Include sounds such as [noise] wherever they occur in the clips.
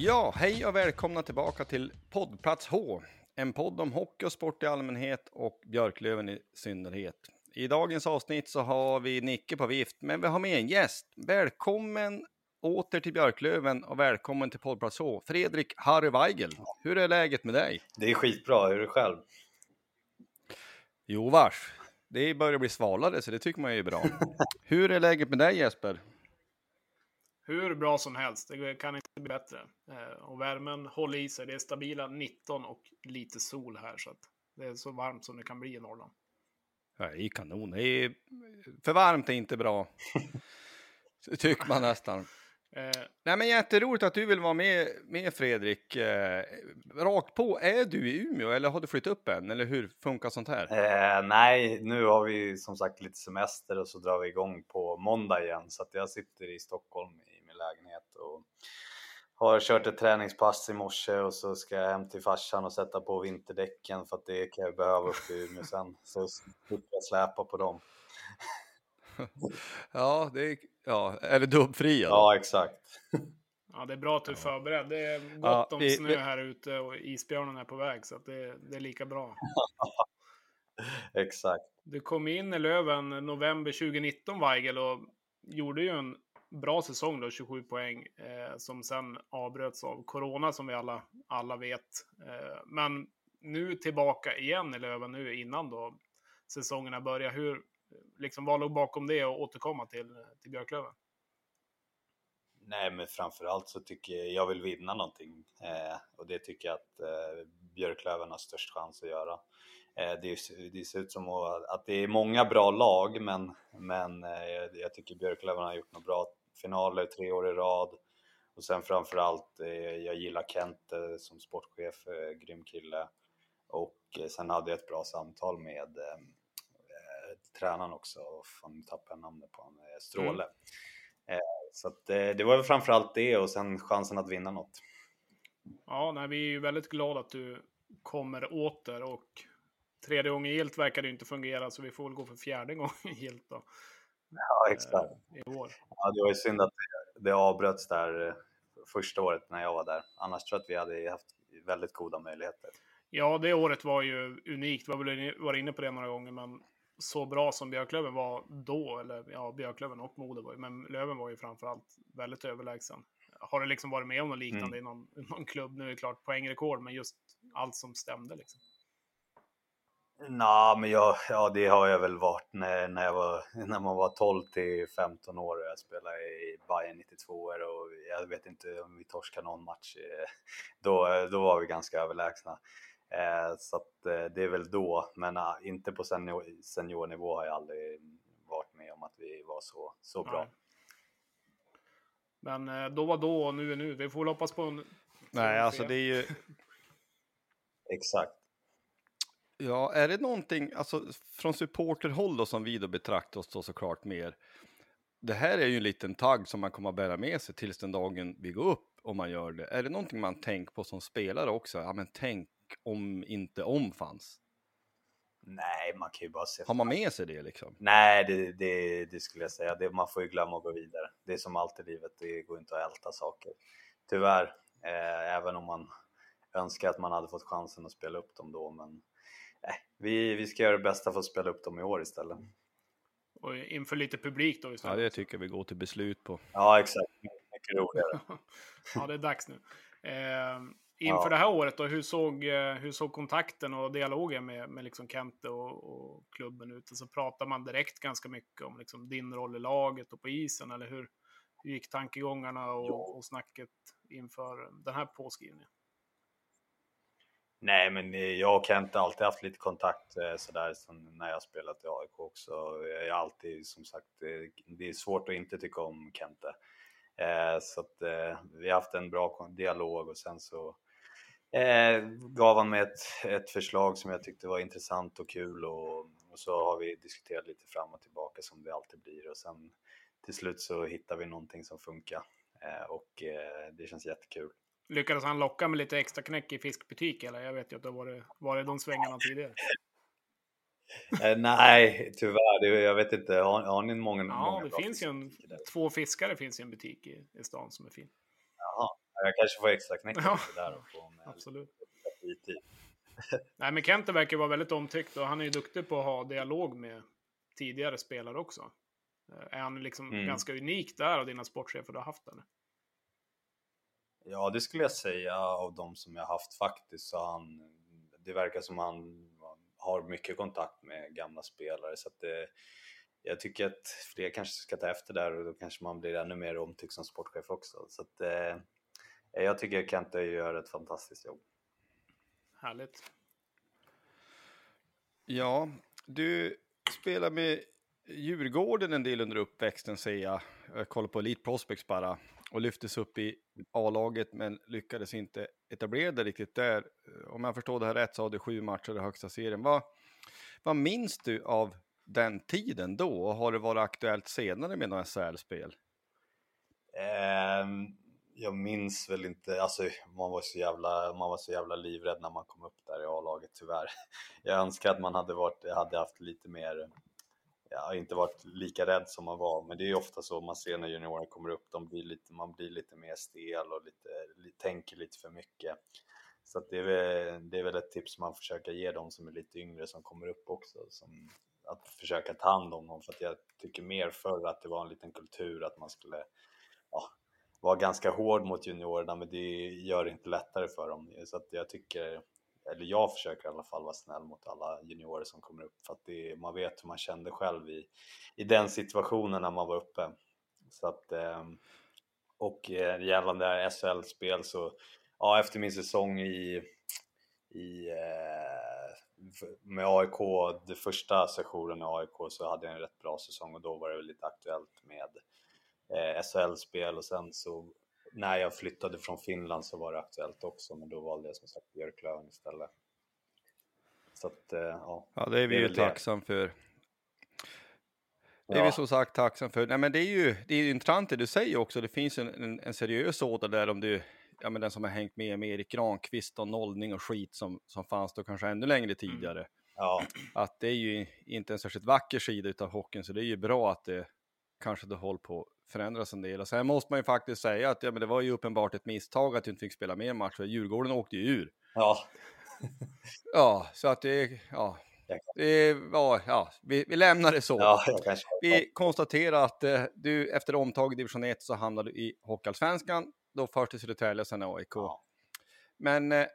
Ja, hej och välkomna tillbaka till poddplats H. En podd om hockey och sport i allmänhet och Björklöven i synnerhet. I dagens avsnitt så har vi Nicke på vift, men vi har med en gäst. Välkommen åter till Björklöven och välkommen till poddplats H. Fredrik Harry Weigel, hur är läget med dig? Det är skitbra, hur är det själv? Jo vars, det börjar bli svalare så det tycker man ju är bra. [laughs] hur är läget med dig Jesper? Hur bra som helst. Det kan inte bli bättre. Eh, och värmen håller i sig. Det är stabila 19 och lite sol här. Så att det är så varmt som det kan bli i Norrland. Det är kanon. Det är... För varmt är inte bra. [laughs] Tycker man nästan. Eh. Nej, men jätteroligt att du vill vara med, med Fredrik. Eh, rakt på, är du i Umeå eller har du flyttat upp än? Eller hur funkar sånt här? Eh, nej, nu har vi som sagt lite semester och så drar vi igång på måndag igen. Så att jag sitter i Stockholm lägenhet och har kört ett träningspass i morse och så ska jag hem till farsan och sätta på vinterdäcken för att det kan jag behöva uppe i Umeå sen. Så slipper jag släpa på dem. [laughs] ja, det är, ja, är det dubbfria? Ja, exakt. Ja, det är bra att du är förberedd. Det är gott ja, om snö här ute och isbjörnen är på väg så att det, det är lika bra. [laughs] exakt. Du kom in i Löven november 2019, Weigel, och gjorde ju en bra säsong då, 27 poäng, eh, som sen avbröts av corona som vi alla, alla vet. Eh, men nu tillbaka igen i Löven nu innan då säsongerna börjar. Hur, liksom, vad låg bakom det och återkomma till, till Björklöven? Nej, men framförallt så tycker jag, jag vill vinna någonting eh, och det tycker jag att eh, Björklöven har störst chans att göra. Eh, det, det ser ut som att det är många bra lag, men, men eh, jag tycker Björklöven har gjort några bra finaler tre år i rad. Och sen framförallt, eh, jag gillar Kent eh, som sportchef, grym kille. Och sen hade jag ett bra samtal med tränaren också, fan tappade jag namnet på honom, Stråle. Mm. Så att, det var väl framförallt det och sen chansen att vinna något. Ja, nej, vi är ju väldigt glada att du kommer åter och tredje gången gilt verkar det inte fungera så vi får väl gå för fjärde gången [laughs] gilt då. Ja, exakt. I år. Ja, det var ju synd att det, avbröts där första året när jag var där. Annars tror jag att vi hade haft väldigt goda möjligheter. Ja, det året var ju unikt. Vi har varit inne på det några gånger, men så bra som Björklöven var då, eller ja, Björklöven och Modo var ju, men Löven var ju framförallt väldigt överlägsen. Har du liksom varit med om något liknande mm. i någon, [laughs] någon klubb? Nu är det klart poängrekord, men just allt som stämde liksom. Nej, men jag, ja, det har jag väl varit när, när, jag var, [laughs] när man var 12 till 15 år och jag spelade i Bayern 92 och jag vet inte om vi torskade någon match. Eh, då, då var vi ganska överlägsna. Eh, så att, eh, det är väl då, men uh, inte på senior, seniornivå har jag aldrig varit med om att vi var så, så bra. Nej. Men då var då och nu är nu. Vi får väl hoppas på en... Nej, alltså det är ju... exakt. Ja, är det någonting, alltså från supporterhåll då som vi då betraktar oss då såklart mer. Det här är ju en liten tagg som man kommer att bära med sig tills den dagen vi går upp om man gör det. Är det någonting man tänker på som spelare också? Ja, men tänk om inte om fanns. Nej, man kan ju bara se. Har man med sig det liksom? Nej, det, det, det skulle jag säga. Det, man får ju glömma att gå vidare. Det är som alltid i livet, det går inte att älta saker. Tyvärr, eh, även om man önskar att man hade fått chansen att spela upp dem då, men vi, vi ska göra det bästa för att spela upp dem i år istället. Och inför lite publik då istället. Ja, det tycker vi går till beslut på. Ja, exakt. Mycket roligare. [laughs] ja, det är dags nu. Eh, inför ja. det här året då, hur såg, eh, hur såg kontakten och dialogen med, med liksom Kente och, och klubben ut? Så pratar man direkt ganska mycket om liksom din roll i laget och på isen, eller hur, hur gick tankegångarna och, och snacket inför den här påskrivningen? Nej, men jag och Kent har alltid haft lite kontakt eh, sådär som när jag spelat i AIK också. Jag är alltid som sagt, eh, det är svårt att inte tycka om Kente. Eh, så att vi har haft en bra dialog och sen så gav han mig ett, ett förslag som jag tyckte var intressant och kul och, och, så har vi diskuterat lite fram och tillbaka som det alltid blir och sen till slut så hittar vi någonting som funkar och det känns jättekul. Lyckades han locka med lite extra knäck i fiskbutik eller? Jag vet ju att det var varit de svängarna tidigare. [laughs] eh, nej, tyvärr. Det, jag vet inte. Har, har ni många? Ja, många det finns ju en, två fiskare finns i en butik i, i stan som är fin. Jaha, jag kanske får extra knäck ja. där och få med Absolut. [laughs] Nej, men Kente verkar vara väldigt omtyckt och han är ju duktig på att ha dialog med tidigare spelare också. Eh, är han liksom mm. ganska unik där av dina sportchefer du har haft? Eller? Ja, det skulle jag säga av de som jag haft faktiskt. Så han, det verkar som han har mycket kontakt med gamla spelare så att det, jag tycker att fler kanske ska ta efter där och då kanske man blir ännu mer omtyckt som sportchef också. Så att, eh, jag tycker Kente gör ett fantastiskt jobb. Härligt. Ja, du spelar med Djurgården en del under uppväxten ser jag. Jag kollar på Elite Prospects bara och lyftes upp i A-laget men lyckades inte etablera det riktigt där. Om jag förstår det här rätt så har du sju matcher i högsta serien. Vad, vad minns du av den tiden då? Och har det varit aktuellt senare med några SHL-spel? Um, ehm, jag minns väl inte, alltså man var, så jävla, man var så jävla livrädd när man kom upp där i A-laget tyvärr. [laughs] Jag önskar att man hade, varit, hade haft lite mer jag har inte varit lika rädd som man var, men det är ofta så man ser när juniorerna kommer upp, de blir lite, man blir lite mer stel och lite, tänker lite för mycket. Så det, är väl, det är väl ett tips man försöker ge dem som är lite yngre som kommer upp också, som, att försöka ta hand om dem, för att jag tycker mer förr att det var en liten kultur att man skulle ja, vara ganska hård mot juniorerna, men det gör det inte lättare för dem. Så att jag tycker eller jag försöker i alla fall vara snäll mot alla juniorer som kommer upp för att det, man vet hur man kände själv i, i den situationen när man var uppe. Så att, ehm, och eh, gällande SHL-spel så, ja efter min säsong i, i eh, med AIK, den första sessionen i AIK så hade jag en rätt bra säsong och då var det lite aktuellt med eh, SHL-spel och sen så när jag flyttade från Finland så var det aktuellt också, men då valde jag som sagt Björklöven istället. Så att, eh, ja. Ja, det är vi det är ju tacksam för. Det är ja. vi som sagt tacksam för. Nej, men det är ju det är intressant det du säger också. Det finns en, en, en seriös sådan där om du, ja men den som har hängt med med Erik Granqvist och nollning och skit som, som fanns då kanske ännu längre tidigare. Mm. Ja. Att det är ju inte en särskilt vacker sida utav hockeyn, så det är ju bra att det kanske det håller på förändras en del. Och sen måste man ju faktiskt säga att ja, men det var ju uppenbart ett misstag att du inte fick spela mer matcher. Djurgården åkte ju ur. Ja. [laughs] ja, så att det, ja. Det var, ja, vi, vi lämnar det så. Ja, vi konstaterar att eh, du efter omtag i division 1 så hamnade du i Hockeyallsvenskan. Då först i Södertälje och sen AIK. Ja. Men eh,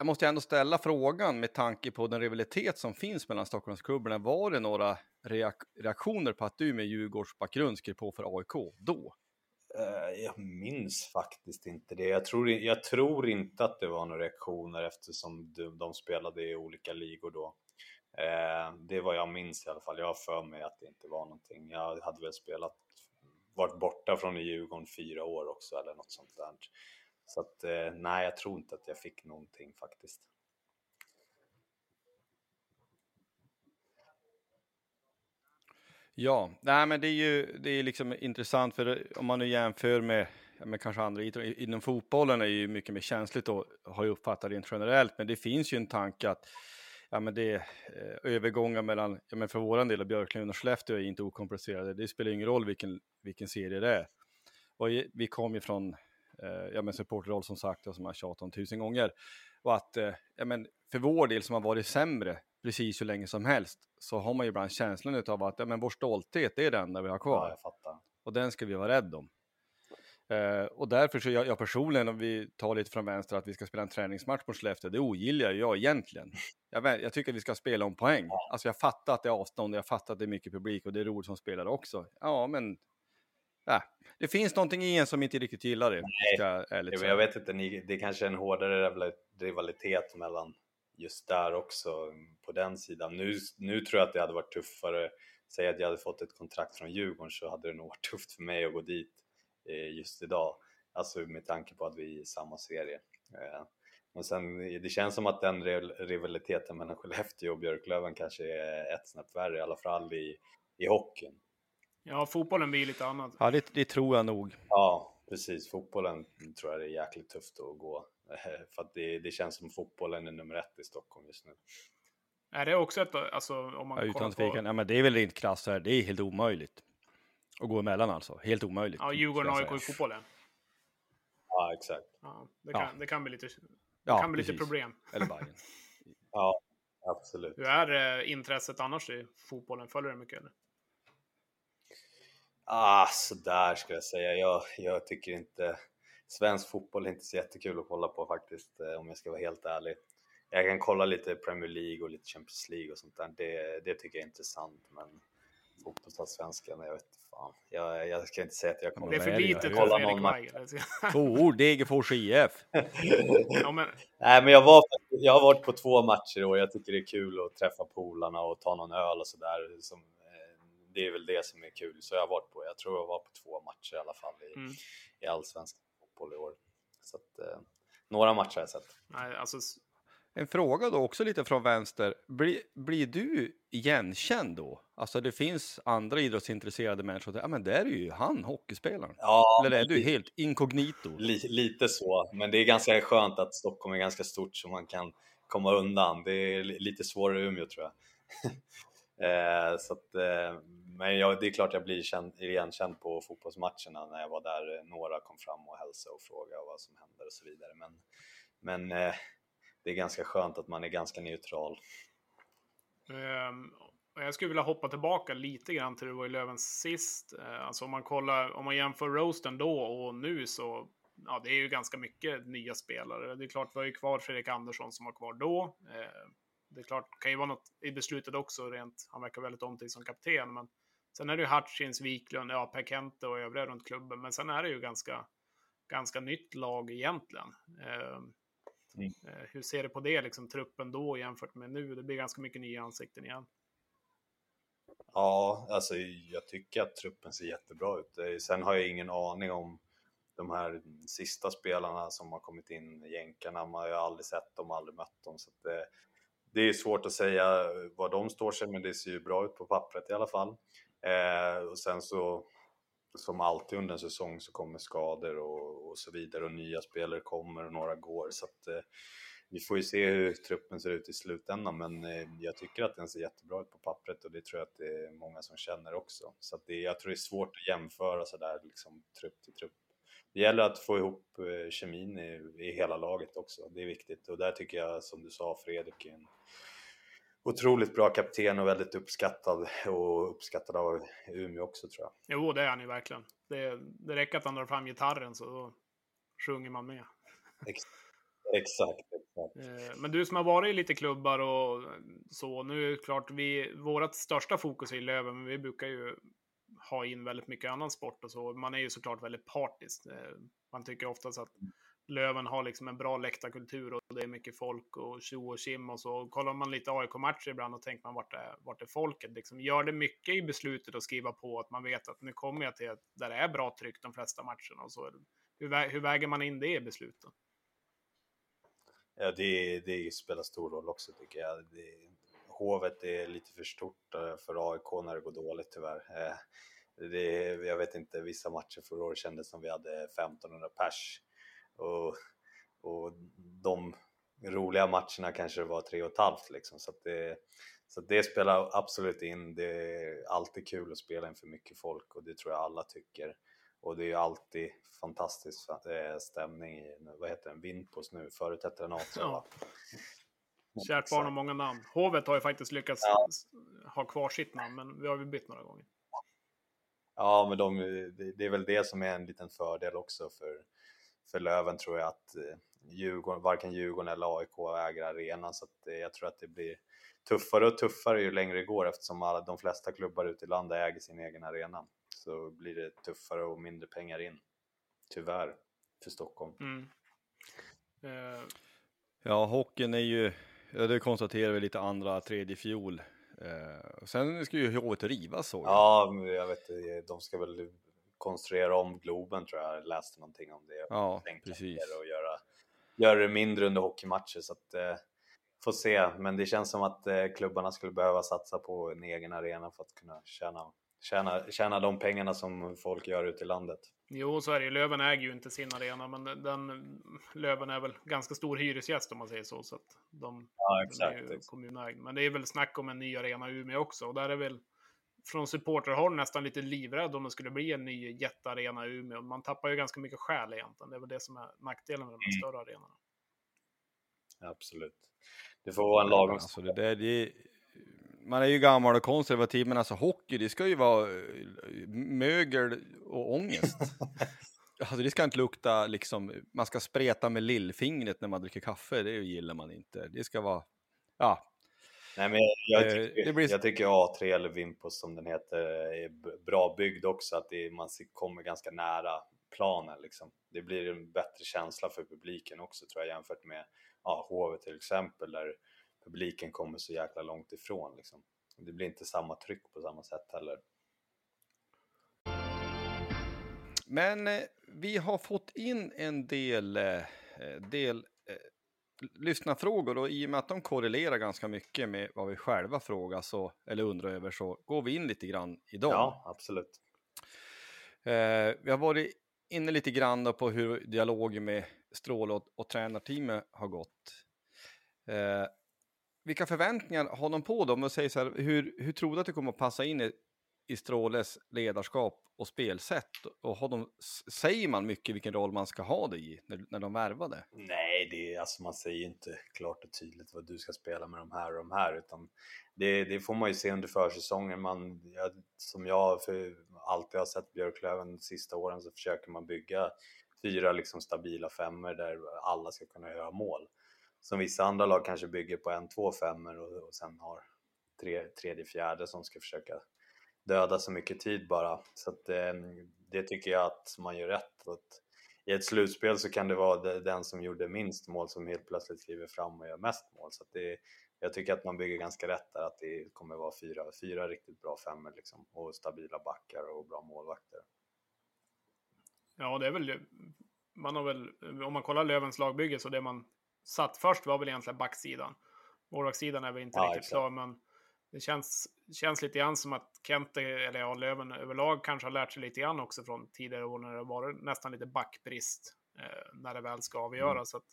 jag måste ändå ställa frågan med tanke på den rivalitet som finns mellan Stockholmsklubbarna. Var det några reak reaktioner på att du med Djurgårdsbakgrund skrev på för AIK då? Eh, jag minns faktiskt inte det. Jag tror, jag tror inte att det var några reaktioner eftersom de, de spelade i olika ligor då. Eh, det är vad jag minns i alla fall. Jag har för mig att det inte var någonting. Jag hade väl spelat, varit borta från Djurgården fyra år också eller något sånt där. Så att, eh, nej, jag tror inte att jag fick någonting faktiskt. Ja, nej, men det är ju det är liksom intressant för om man nu jämför med, med kanske andra idrotter, inom fotbollen är ju mycket mer känsligt och har ju uppfattat rent generellt, men det finns ju en tanke att ja, men det är eh, övergångar mellan, ja, men för våran del, Björklund och Skellefteå är inte okomplicerade. Det spelar ingen roll vilken, vilken serie det är. Och vi kom ju från eh, ja, men supporterroll som sagt, och som jag tjatat om tusen gånger. Och att eh, ja, men för vår del som har varit sämre precis hur länge som helst så har man ju ibland känslan av att ja, men vår stolthet är den där vi har kvar. Ja, och den ska vi vara rädda om. Uh, och därför så jag, jag personligen, om vi tar lite från vänster, att vi ska spela en träningsmatch på Skellefteå, det ogillar jag egentligen. Jag, jag, tycker att vi ska spela om poäng. Alltså jag fattar att det är avstånd, jag fattar att det är mycket publik och det är roligt som spelare också. Ja, men ja, det finns någonting i en som inte riktigt gillar det. Nej, jag, jag vet inte, ni, det är kanske är en hårdare rivalitet mellan just där också på den sidan. Nu, nu tror jag att det hade varit tuffare. Säg att jag hade fått ett kontrakt från Djurgården så hade det nog varit tufft för mig att gå dit eh, just idag. Alltså med tanke på att vi är i samma serie. Eh, men sen, det känns som att den rivaliteten mellan Skellefteå och Björklöven kanske är ett snäpp värre, i alla fall i, i hockeyn. Ja, fotbollen blir lite annat. Ja, det, det tror jag nog. Ja, precis. Fotbollen tror jag det är jäkligt tufft att gå [laughs] För att det, det känns som fotbollen är nummer ett i Stockholm just nu. Är det också ett, alltså om man ja, utan tvekan, på... ja men det är väl rent krasst här, det är helt omöjligt. Att gå emellan alltså, helt omöjligt. Ja, Djurgården AIK i fotbollen. Ja, exakt. Ja, det, kan, ja. det kan bli lite, det ja, kan bli lite problem. Eller [laughs] Bayern. ja, absolut. Hur är eh, intresset annars i fotbollen? Följer du mycket eller? Ah, sådär ska jag säga. Jag, jag tycker inte svensk fotboll är inte så jättekul att kolla på faktiskt, eh, om jag ska vara helt ärlig. Jag kan kolla lite Premier League och lite Champions League och sånt där, det, det tycker jag är intressant, men fotbollsallsvenskan, jag vet fan. Jag, jag ska inte säga att jag kommer... Det är för lite för Fredrik Weigel. Två ord, Degerfors IF. ja, men... Nej, men jag, var, jag har varit på två matcher och jag tycker det är kul att träffa polarna och ta någon öl och sådär. Det är väl det som är kul, så jag har varit på, jag tror jag var på två matcher i alla fall i, mm. i allsvenskan fotboll i år. Så att, eh, några matcher har jag sett. Nej, alltså... En fråga då också lite från vänster. Blir, blir du igenkänd då? Alltså det finns andra idrottsintresserade människor. Ja men där är ju han, hockeyspelaren. Ja, Eller är du helt inkognito? Li, lite så, men det är ganska skönt att Stockholm är ganska stort så man kan komma undan. Det är lite svårare i Umeå tror jag. [laughs] eh, så att, eh, men jag, det är klart jag blir känd, igenkänd på fotbollsmatcherna när jag var där. Eh, några kom fram och hälsade och frågade vad som händer och så vidare. Men, men eh, det är ganska skönt att man är ganska neutral. Um, jag skulle vilja hoppa tillbaka lite grann till det var i Löven sist. Eh, alltså om man kollar, om man jämför roasten då och nu så ja, det är ju ganska mycket nya spelare. Det är klart, vi har ju kvar Fredrik Andersson som var kvar då. Eh, det är klart, det kan ju vara något i beslutet också rent. Han verkar väldigt omtyckt som kapten, men Sen är det ju Hutchins, Wiklund, ja, Per Kente och övriga runt klubben. Men sen är det ju ganska, ganska nytt lag egentligen. Eh, mm. Eh, hur ser du på det, liksom truppen då jämfört med nu? Det blir ganska mycket nya ansikten igen. Ja, alltså jag tycker att truppen ser jättebra ut. Eh, sen har jag ingen aning om de här sista spelarna som har kommit in, jänkarna. Man har ju aldrig sett dem, aldrig mött dem. Så det, det är svårt att säga var de står sig, men det ser ju bra ut på pappret i alla fall. Eh, och sen så, som alltid under en säsong, så kommer skador och, och så vidare och nya spelare kommer och några går. Så att, eh, vi får ju se hur truppen ser ut i slutändan, men eh, jag tycker att den ser jättebra ut på pappret och det tror jag att det är många som känner också. Så att det, jag tror det är svårt att jämföra sådär liksom trupp till trupp. Det gäller att få ihop eh, kemin i, i hela laget också, det är viktigt. Och där tycker jag, som du sa, Fredrik är en otroligt bra kapten och väldigt uppskattad och uppskattad av Umeå också tror jag. Jo, det är han ju verkligen. Det, det räcker att han drar fram gitarren så då sjunger man med. Ex exakt, exakt. Eh, men du som har varit i lite klubbar och så, nu är det klart, vi, vårt största fokus är Löven, men vi brukar ju ha in väldigt mycket annan sport och så. Man är ju såklart väldigt partisk. Eh, man tycker oftast att Löven har liksom en bra läktarkultur och det är mycket folk och tjo och kim och så. Kollar man lite AIK-matcher ibland och tänker man vart är, vart är folket? Liksom, gör det mycket i beslutet att skriva på att man vet att nu kommer jag till där det är bra tryck de flesta matcherna och så. Hur, hur väger man in det i besluten? Ja, det, det spelar stor roll också tycker jag. Det, Hovet är lite för stort eh, för AIK när det går dåligt tyvärr. Eh, det, jag vet inte, vissa matcher förra året kändes som vi hade 1500 pers. Och, och de roliga matcherna kanske det var tre och ett halvt liksom. Så, det, så det spelar absolut in. Det är alltid kul att spela inför mycket folk och det tror jag alla tycker. Och det är alltid fantastisk eh, stämning i, vad heter den, Vindpos nu, förut hette den Atra ja. Kärt barn har många namn. Hovet har ju faktiskt lyckats ja. ha kvar sitt namn, men vi har ju bytt några gånger. Ja, men de, det är väl det som är en liten fördel också för, för Löven tror jag att eh, Djurgården, varken Djurgården eller AIK äger arenan så att jag tror att det blir tuffare och tuffare ju längre det går eftersom alla, de flesta klubbar ute i landet äger sin egen arena. Så blir det tuffare och mindre pengar in. Tyvärr, för Stockholm. Mm. Uh... Ja, hockeyn är ju, ja, det konstaterar vi lite andra, tredje fjol. Uh, sen ska ju hovet rivas så. Ja, jag vet de ska väl konstruera om Globen tror jag, jag läste någonting om det. Ja, precis. Och göra, göra det mindre under hockeymatcher så att eh, får se. Men det känns som att eh, klubbarna skulle behöva satsa på en egen arena för att kunna tjäna, tjäna, tjäna de pengarna som folk gör ute i landet. Jo, så är det Löven äger ju inte sin arena, men den, Löven är väl ganska stor hyresgäst om man säger så. så att de, ja, exakt. är ju kommunägd. Men det är väl snack om en ny arena i Umeå också. Och där är väl från supporterhåll nästan lite livrädd om det skulle bli en ny jättearena i Umeå. Man tappar ju ganska mycket själ egentligen. Det är väl det som är nackdelen med de här mm. större arenorna. Absolut. Det får vara en lagom... Alltså det där, det, man är ju gammal och konservativ, men alltså hockey, det ska ju vara eh, mögel och ångest. [laughs] alltså det ska inte lukta liksom, man ska spreta med lillfingret när man dricker kaffe, det gillar man inte. Det ska vara, ja. Nej, men jag, jag, eh, tycker, blir... jag tycker A3 eller Vimpos som den heter är bra byggd också, att det, man kommer ganska nära planen liksom. Det blir en bättre känsla för publiken också tror jag jämfört med ja, HV till exempel där publiken kommer så jäkla långt ifrån liksom. Det blir inte samma tryck på samma sätt heller. Men eh, vi har fått in en del, eh, del eh, lyssnarfrågor och i och med att de korrelerar ganska mycket med vad vi själva frågar så, eller undrar över så går vi in lite grann i dem. Ja, absolut. Eh, vi har varit inne lite grann på hur dialogen med Stråle och, och tränarteamet har gått. Eh, vilka förväntningar har de på dem? Och säger så här, hur, hur tror du att det kommer att passa in i, i Stråles ledarskap och spelsätt? Och har de, säger man mycket vilken roll man ska ha det i när, när de värvade? Nej, det är, alltså man säger inte klart och tydligt vad du ska spela med de här och de här, utan det, det får man ju se under försäsongen. Man, jag, som jag för alltid har sett Björklöven de sista åren så försöker man bygga fyra liksom stabila femmer där alla ska kunna göra mål som vissa andra lag kanske bygger på en, två femmor och, och sen har tre, tredje, fjärde som ska försöka döda så mycket tid bara. Så att, eh, det tycker jag att man gör rätt. Att I ett slutspel så kan det vara den som gjorde minst mål som helt plötsligt kliver fram och gör mest mål. Så det, jag tycker att man bygger ganska rätt där, att det kommer vara fyra, fyra riktigt bra femmor liksom, och stabila backar och bra målvakter. Ja, det är väl, man har väl, om man kollar Lövens lagbygge så det man satt först var väl egentligen backsidan. Målvaktssidan är väl inte ja, riktigt klar, men det känns, känns lite grann som att Kente, eller ja, Löven överlag kanske har lärt sig lite grann också från tidigare år när det varit nästan lite backbrist eh, när det väl ska avgöras. Mm. Så att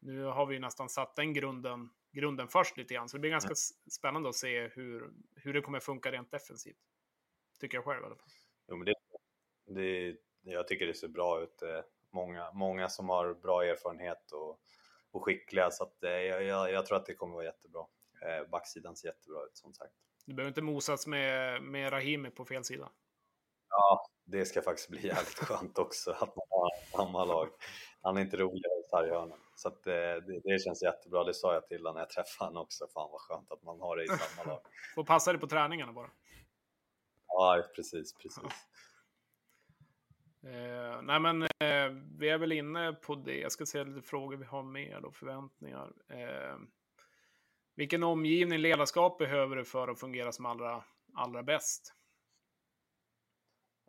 nu har vi nästan satt den grunden, grunden först lite grann, så det blir ganska mm. spännande att se hur, hur det kommer funka rent defensivt. Tycker jag själv i alla fall. Jo, men det, det, jag tycker det ser bra ut. Eh, många, många som har bra erfarenhet och och skickliga så att, eh, jag, jag, tror att det kommer vara jättebra. Eh, backsidan ser jättebra ut som sagt. Du behöver inte mosas med, med Rahimi på fel sida. Ja, det ska faktiskt bli [laughs] jävligt skönt också att man har samma lag. Han är inte roligare i sarghörnen. Så att, eh, det, det, känns jättebra. Det sa jag till honom när jag träffade honom också. Fan vad skönt att man har det i samma lag. [laughs] Får passa dig på träningarna bara. Ja, precis, precis. Eh, nej men eh, vi är väl inne på det. Jag ska se lite frågor vi har med och förväntningar. Eh, vilken omgivning ledarskap behöver du för att fungera som allra, allra bäst?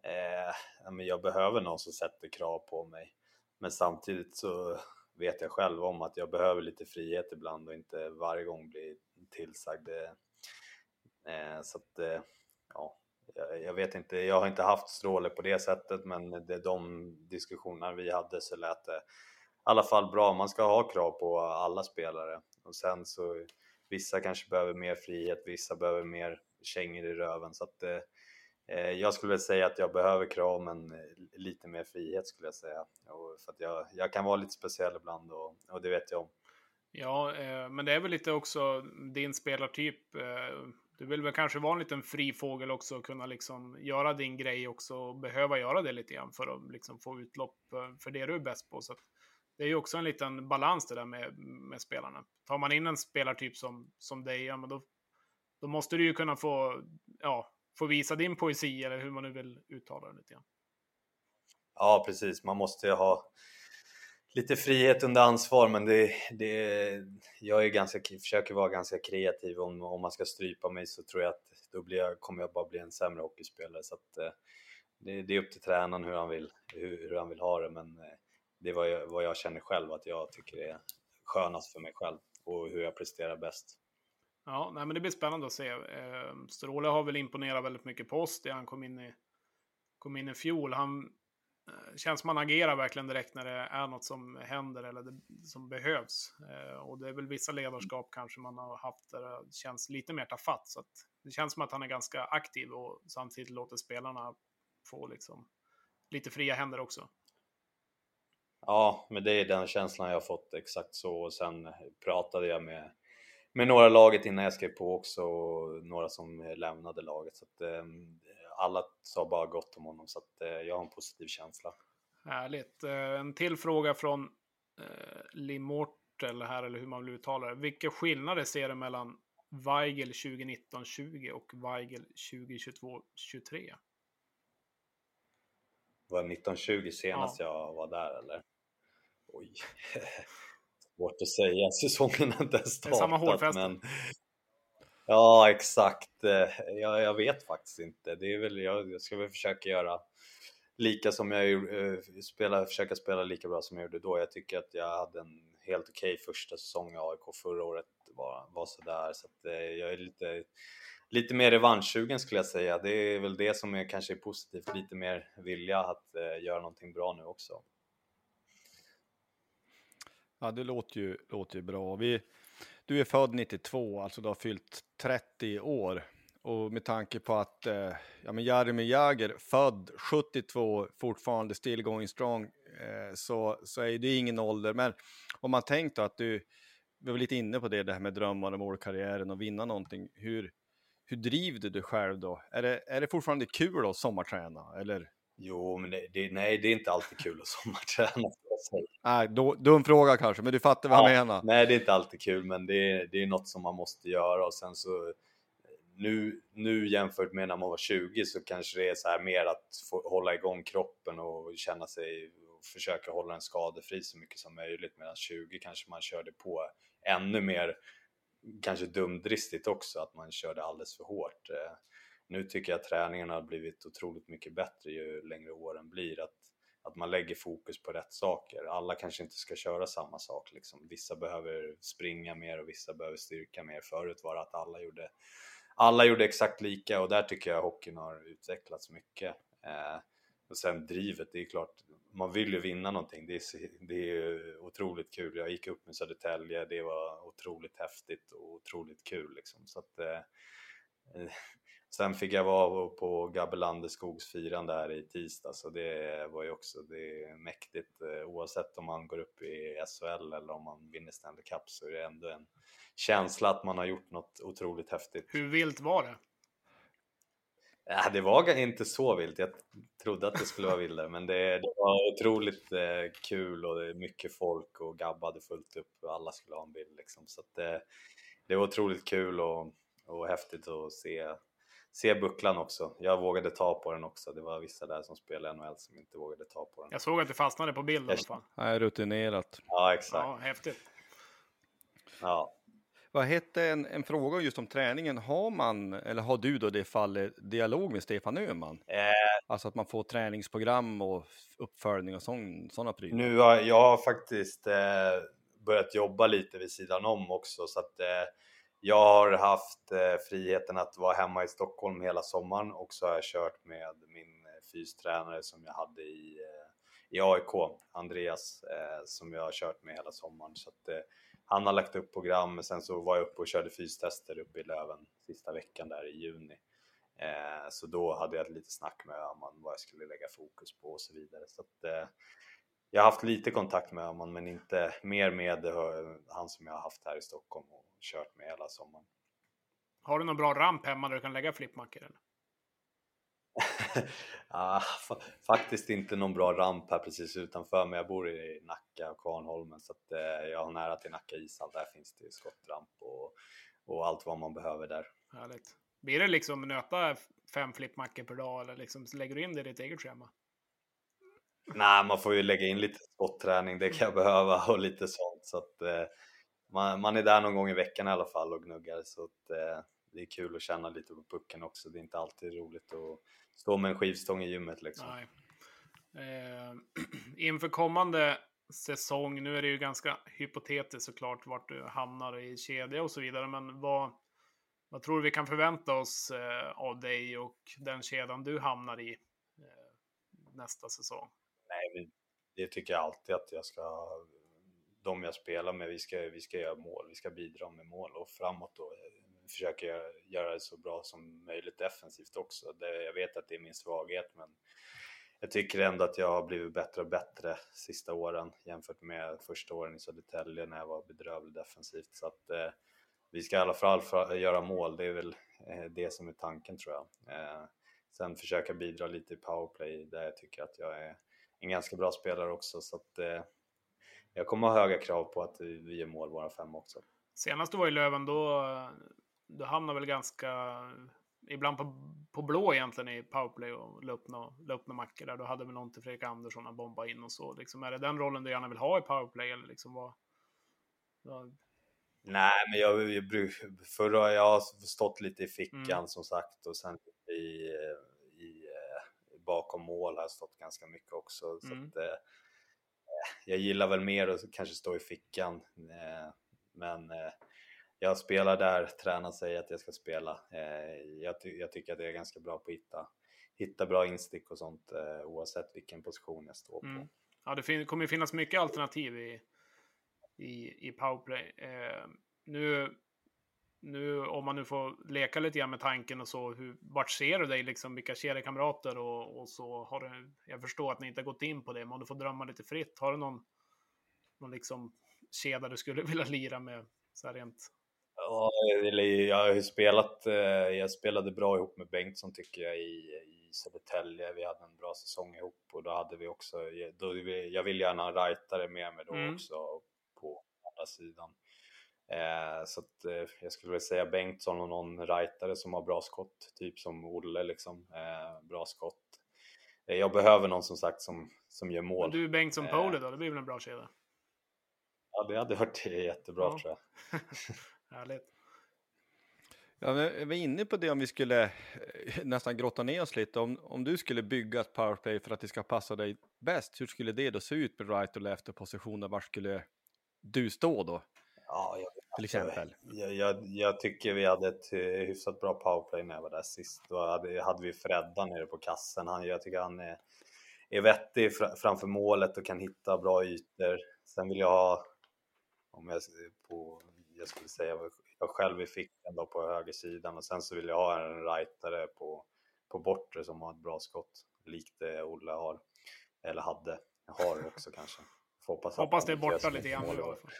Eh, men jag behöver någon som sätter krav på mig. Men samtidigt så vet jag själv om att jag behöver lite frihet ibland och inte varje gång bli tillsagd. Eh, så att, eh, ja, Eh, jag vet inte, jag har inte haft Stråle på det sättet men det är de diskussioner vi hade så lät det i alla fall bra. Man ska ha krav på alla spelare och sen så vissa kanske behöver mer frihet, vissa behöver mer kängor i röven så att eh, eh jag skulle väl säga att jag behöver krav men eh, lite mer frihet skulle jag säga. Och för att jag, jag kan vara lite speciell ibland och, och det vet jag om. Ja, eh, men det är väl lite också din spelartyp. Eh, du vill väl kanske vara en liten fri fågel också och kunna liksom göra din grej också och behöva göra det lite grann för att liksom få utlopp eh, för det du är bäst på. Så det är ju också en liten balans det där med, med spelarna. Tar man in en spelartyp som, som dig, ja, men då, då måste du ju kunna få, ja, få visa din poesi eller hur man nu vill uttala det lite grann. Ja, precis. Man måste ju ha lite frihet under ansvar men det, det, jag är ganska, försöker vara ganska kreativ. Om, om man ska strypa mig så tror jag att då blir jag, kommer jag bara bli en sämre hockeyspelare. Så att, eh, det, det, är upp till tränaren hur han vill, hur, hur han vill ha det men eh, det är vad jag, vad jag känner själv att jag tycker är skönast för mig själv och hur jag presterar bäst. Ja, nej, men det blir spännande att se. Eh, Stråle har väl imponerat väldigt mycket på oss det han kom in i, kom in i fjol. Han känns som man agerar verkligen direkt när det är något som händer eller det, som behövs. Eh, och det är väl vissa ledarskap kanske man har haft där det känns lite mer tafatt. Så det känns som att han är ganska aktiv och samtidigt låter spelarna få liksom lite fria händer också. Ja, men det är den känslan jag har fått exakt så. Och sen pratade jag med, med några laget innan jag skrev på också och några som lämnade laget. Så att, eh, alla sa bara gott om honom så att, eh, jag har en positiv känsla. Härligt. Eh, en till fråga från eh, Limortel här, eller hur man vill uttala det. Vilka skillnader ser du mellan Weigel 2019-20 och Weigel 2022-23? Var 1920 senast ja. jag var där eller? Oj. [laughs] Svårt att säga, säsongen har inte ens startat. Det är samma hårfäste. Men Ja, exakt. Eh, jag, jag vet faktiskt inte. Det är väl, jag, jag ska väl försöka göra lika som jag uh, spela, försöka spela lika bra som jag gjorde då. Jag tycker att jag hade en helt okej okay första säsong i AIK förra året. var, var sådär, så att uh, jag är lite, lite mer revanschsugen skulle jag säga. Det är väl det som är kanske är positivt, lite mer vilja att uh, göra någonting bra nu också. Ja, det låter ju, låter ju bra. Vi, du är född 92, alltså du har fyllt 30 år. Och med tanke på att eh, ja, men Jaromir Jagr, född 72, fortfarande still going strong, eh, så, så är det ingen ålder. Men om man tänkt att du, vi var lite inne på det, det här med drömmar och målkarriären och vinna någonting. Hur, hur driver du dig själv då? Är det, är det fortfarande kul att sommarträna? Eller? Jo, men det, det, nej, det är inte alltid kul att sommarträna. Nej, då, dum fråga kanske, men du fattar vad ja, jag menar. Nej, det är inte alltid kul, men det är, det är något som man måste göra och sen så nu, nu jämfört med när man var 20 så kanske det är så här mer att få hålla igång kroppen och känna sig och försöka hålla den skadefri så mycket som möjligt medan 20 kanske man körde på ännu mer kanske dumdristigt också att man körde alldeles för hårt. Eh, nu tycker jag träningen har blivit otroligt mycket bättre ju längre åren blir. Att att man lägger fokus på rätt saker. Alla kanske inte ska köra samma sak liksom. Vissa behöver springa mer och vissa behöver styrka mer. Förut var det att alla gjorde, alla gjorde exakt lika och där tycker jag hockeyn har utvecklats mycket. Eh, och sen drivet, det är klart, man vill ju vinna någonting. Det är, det är otroligt kul. Jag gick upp med Södertälje, det var otroligt häftigt och otroligt kul liksom. Så att, eh, eh Sen fick jag vara på Gabbelander skogsfirande här i tisdag så det var ju också det är mäktigt. Eh, oavsett om man går upp i SHL eller om man vinner Stanley Cup så är det ändå en känsla att man har gjort något otroligt häftigt. Hur vilt var det? Ja, det var inte så vilt. Jag trodde att det skulle vara vildare, men det, det var otroligt eh, kul och det är mycket folk och Gabba hade fullt upp och alla skulle ha en bild liksom. Så att, eh, det var otroligt kul och, och häftigt att se se bucklan också. Jag vågade ta på den också. Det var vissa där som spelade NHL som inte vågade ta på den. Jag såg att det fastnade på bild i alla fall. Nej, rutinerat. Ja, exakt. Ja, häftigt. Ja. Vad hette en, en fråga just om träningen? Har man, eller har du då i det fallet, dialog med Stefan Öhman? Eh, alltså att man får träningsprogram och uppföljning och sådana prylar? Nu har jag har faktiskt eh, börjat jobba lite vid sidan om också så att eh, jag har haft eh, friheten att vara hemma i Stockholm hela sommaren och så har jag kört med min eh, fystränare som jag hade i, eh, i AIK, Andreas, som jag har kört med hela sommaren. Så att, han har lagt upp program, sen så var jag uppe och körde fystester uppe i Löven sista veckan där i juni. Så då hade jag lite snack med Öhman vad jag skulle lägga fokus på och så vidare. Så att, jag har haft lite kontakt med Öhman men inte mer med han som jag har haft här i Stockholm och kört med hela sommaren. Har du någon bra ramp hemma där du kan lägga flippmackor? [laughs] ah, faktiskt inte någon bra ramp här precis utanför men jag bor i Nacka och Kvarnholmen så att, eh, jag har nära till Nacka ishall. Där finns det skottramp och, och allt vad man behöver där. Härligt. Blir det liksom nöta fem flippmackor per dag eller liksom lägger du in det i ditt eget schema? Nej, man får ju lägga in lite spotträning, det kan jag behöva och lite sånt. Så att, eh, man, man, är där någon gång i veckan i alla fall och gnuggar. Så att, eh, det är kul att känna lite på pucken också. Det är inte alltid roligt att stå med en skivstång i gymmet liksom. Nej. Eh, [clears throat] inför kommande säsong, nu är det ju ganska hypotetiskt såklart vart du hamnar i kedja och så vidare, men vad, vad tror du vi kan förvänta oss eh, av dig och den kedjan du hamnar i eh, nästa säsong? Nej, det tycker jag alltid att jag ska, de jag spelar med, vi ska, vi ska göra mål, vi ska bidra med mål och framåt då eh, försöka göra det så bra som möjligt defensivt också. Det, jag vet att det är min svaghet, men jag tycker ändå att jag har blivit bättre och bättre sista åren jämfört med första åren i Södertälje när jag var bedrövlig defensivt. Så att eh, vi ska i alla fall göra mål, det är väl eh, det som är tanken tror jag. Eh, sen försöka bidra lite i powerplay där jag tycker att jag är en ganska bra spelare också. Så att eh, jag kommer ha höga krav på att vi gör mål våra fem också. Senast du var i Löven då, du hamnade väl ganska, ibland på, på blå egentligen i powerplay och la upp några mackor där. Du hade väl någon till Fredrik Andersson att bomba in och så. Liksom, är det den rollen du gärna vill ha i powerplay eller liksom vad? vad... Nej, men jag, jag, förra, jag har stått lite i fickan mm. som sagt och sen i, i, bakom mål har jag stått ganska mycket också. Så mm. att, eh, jag gillar väl mer att kanske stå i fickan. Eh, men eh, jag spelar där tränaren säger att jag ska spela. Eh, jag, ty jag, tycker att jag är ganska bra på att hitta, hitta bra instick och sånt oavsett vilken position jag står på. Mm. Ja, det kommer ju finnas mycket alternativ i, i, i powerplay. Eh, nu, nu, om man nu får leka lite grann med tanken och så, hur, vart ser du dig liksom, vilka kedjekamrater och, och så har du, jag förstår att ni inte har gått in på det, men om du får drömma lite fritt, har du någon, någon liksom kedja du skulle [laughs] vilja lira med så här rent Ja, jag har ju spelat, eh, jag spelade bra ihop med Bengtsson tycker jag i, i Södertälje. Vi hade en bra säsong ihop och då hade vi också, då, jag vill gärna ha en rightare med mig då mm. också på andra sidan. Eh, så att, eh, jag skulle vilja säga Bengtsson och någon rightare som har bra skott, typ som Olle liksom, eh, bra skott. Eh, jag behöver någon som sagt som, som gör mål. Men du Bengtsson Pole då, det blir väl en bra kedja? Ja, det hade varit jättebra ja. tror jag. [laughs] Härligt. Ja, vi var inne på det om vi skulle eh, nästan grotta ner oss lite. Om, om du skulle bygga ett powerplay för att det ska passa dig bäst, hur skulle det då se ut med right och left positioner? Var skulle du stå då? Ja, jag, till exempel. Jag, jag, jag, tycker vi hade ett eh, hyfsat bra powerplay när jag var där sist. Då hade, hade vi Fredda nere på kassen. Han, jag tycker han är, är vettig framför målet och kan hitta bra ytor. Sen vill jag ha, om jag på jag skulle säga jag själv i fickan då på högersidan och sen så vill jag ha en rightare på, på bortre som har ett bra skott, likt det Olle har, eller hade, har också kanske. hoppas, hoppas det är borta lite grann nu i alla fall.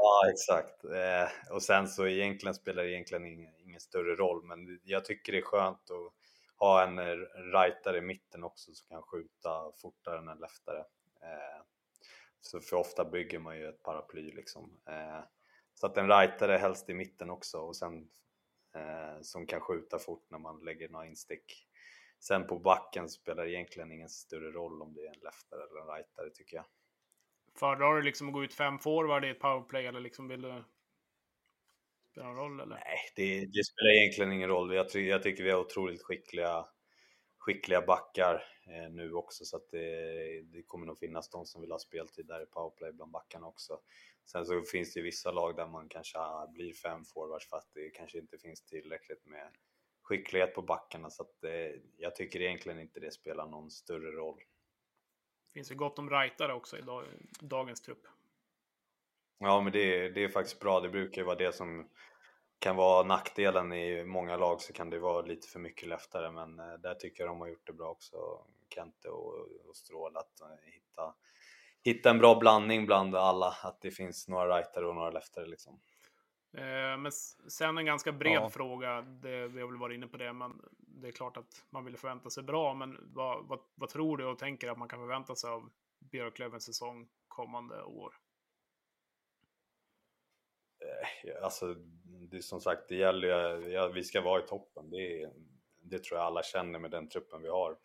Ja, exakt. Eh, och sen så egentligen spelar det egentligen ingen, ingen, större roll, men jag tycker det är skönt att ha en rightare i mitten också som kan skjuta fortare än en leftare. Eh, så för ofta bygger man ju ett paraply liksom. Eh, så att en rightare helst i mitten också och sen eh, som kan skjuta fort när man lägger några instick. Sen på backen spelar det egentligen ingen större roll om det är en leftare eller en rightare tycker jag. Föredrar du liksom att gå ut fem forward i ett powerplay eller liksom vill du spela någon roll eller? Nej, det, det, spelar egentligen ingen roll. Jag, ty jag tycker vi har otroligt skickliga skickliga backar eh, nu också så att det, det, kommer nog finnas de som vill ha speltid där i powerplay bland backarna också. Sen så finns det vissa lag där man kanske blir fem forwards för att det kanske inte finns tillräckligt med skicklighet på backarna så att eh, jag tycker egentligen inte det spelar någon större roll. Finns ju gott om rightare också i dag, dagens trupp. Ja, men det, det är faktiskt bra. Det brukar ju vara det som kan vara nackdelen i många lag så kan det vara lite för mycket leftare men eh, där tycker jag de har gjort det bra också, Kente och, och Strål, att eh, hitta, hitta en bra blandning bland alla, att det finns några rightare och några leftare liksom. Eh, men sen en ganska bred ja. fråga, det, vi har väl varit inne på det, men det är klart att man vill förvänta sig bra, men vad, vad, vad tror du och tänker att man kan förvänta sig av Björklövens säsong kommande år? Alltså, det som sagt, det gäller ju, ja, vi ska vara i toppen. Det, det tror jag alla känner med den truppen vi har.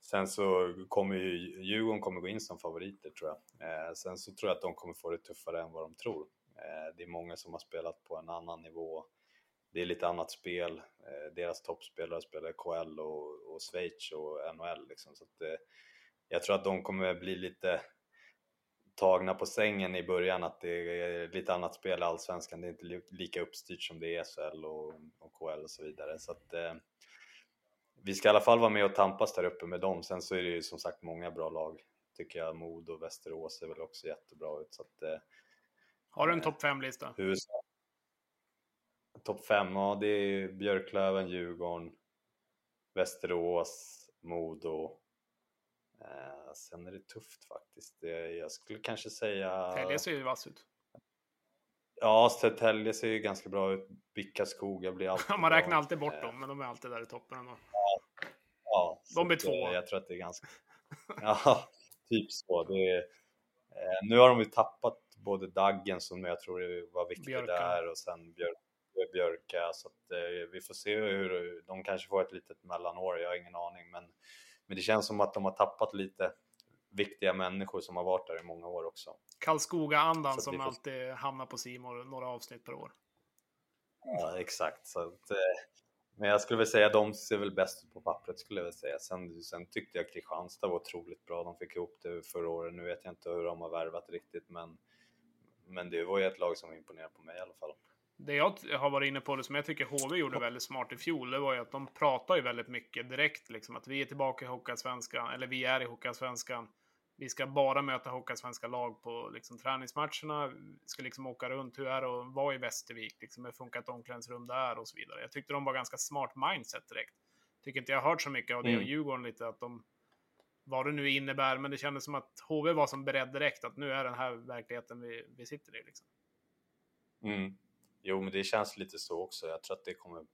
Sen så kommer ju Djurgården kommer gå in som favoriter tror jag. Eh, sen så tror jag att de kommer få det tuffare än vad de tror. Eh, det är många som har spelat på en annan nivå. Det är lite annat spel. Eh, deras toppspelare spelar KL och, och Schweiz och NHL liksom. Så att, eh, jag tror att de kommer bli lite tagna på sängen i början att det är lite annat spel i Allsvenskan. Det är inte lika uppstyrt som det är SHL och, och KL och så vidare. Så att, eh, vi ska i alla fall vara med och tampas där uppe med dem. Sen så är det ju som sagt många bra lag. Tycker jag Modo och Västerås ser väl också jättebra ut. Så att, eh, har du en topp 5-lista? Topp 5, ja det är Björklöven, Djurgården, Västerås, Modo, Eh, sen är det tufft faktiskt. jag skulle kanske säga... Tälje ser ju vass ut. Ja, Södertälje ser ju ganska bra ut. Bicka skogar blir [laughs] alltid Man räknar alltid bort eh. dem, men de är alltid där i toppen ändå. Ja, ja de blir två. Jag tror att det är ganska... [laughs] ja, typ så. Det är... Eh, nu har de ju tappat både Daggen som jag tror var viktig Björka. där och sen Björk, Björka så att eh, vi får se hur de kanske får ett litet mellanår. Jag har ingen aning, men men det känns som att de har tappat lite viktiga människor som har varit där i många år också. Karlskoga-andan som får... alltid hamnar på Simor några avsnitt per år. Ja, exakt. Så att, eh, men jag skulle väl säga de ser väl bäst ut på pappret skulle jag väl säga. Sen, sen tyckte jag Kristianstad var otroligt bra. De fick ihop det förra året. Nu vet jag inte hur de har värvat riktigt, men, men det var ju ett lag som imponerade på mig i alla fall det jag har varit inne på, det som jag tycker HV gjorde väldigt smart i fjol, det var ju att de pratar ju väldigt mycket direkt, liksom att vi är tillbaka i Hockeyallsvenskan, eller vi är i Hockeyallsvenskan. Vi ska bara möta Hockeyallsvenska lag på liksom, träningsmatcherna. Vi ska liksom åka runt. Hur är det att vara i Västervik? Liksom, hur funkar ett omklädningsrum där? Och så vidare. Jag tyckte de var ganska smart mindset direkt. Tycker inte jag har hört så mycket av det mm. och Djurgården lite att de vad det nu innebär, men det kändes som att HV var som beredd direkt att nu är den här verkligheten vi, vi sitter i. Liksom. Mm. Jo, men det känns lite så också. Jag tror att det kommer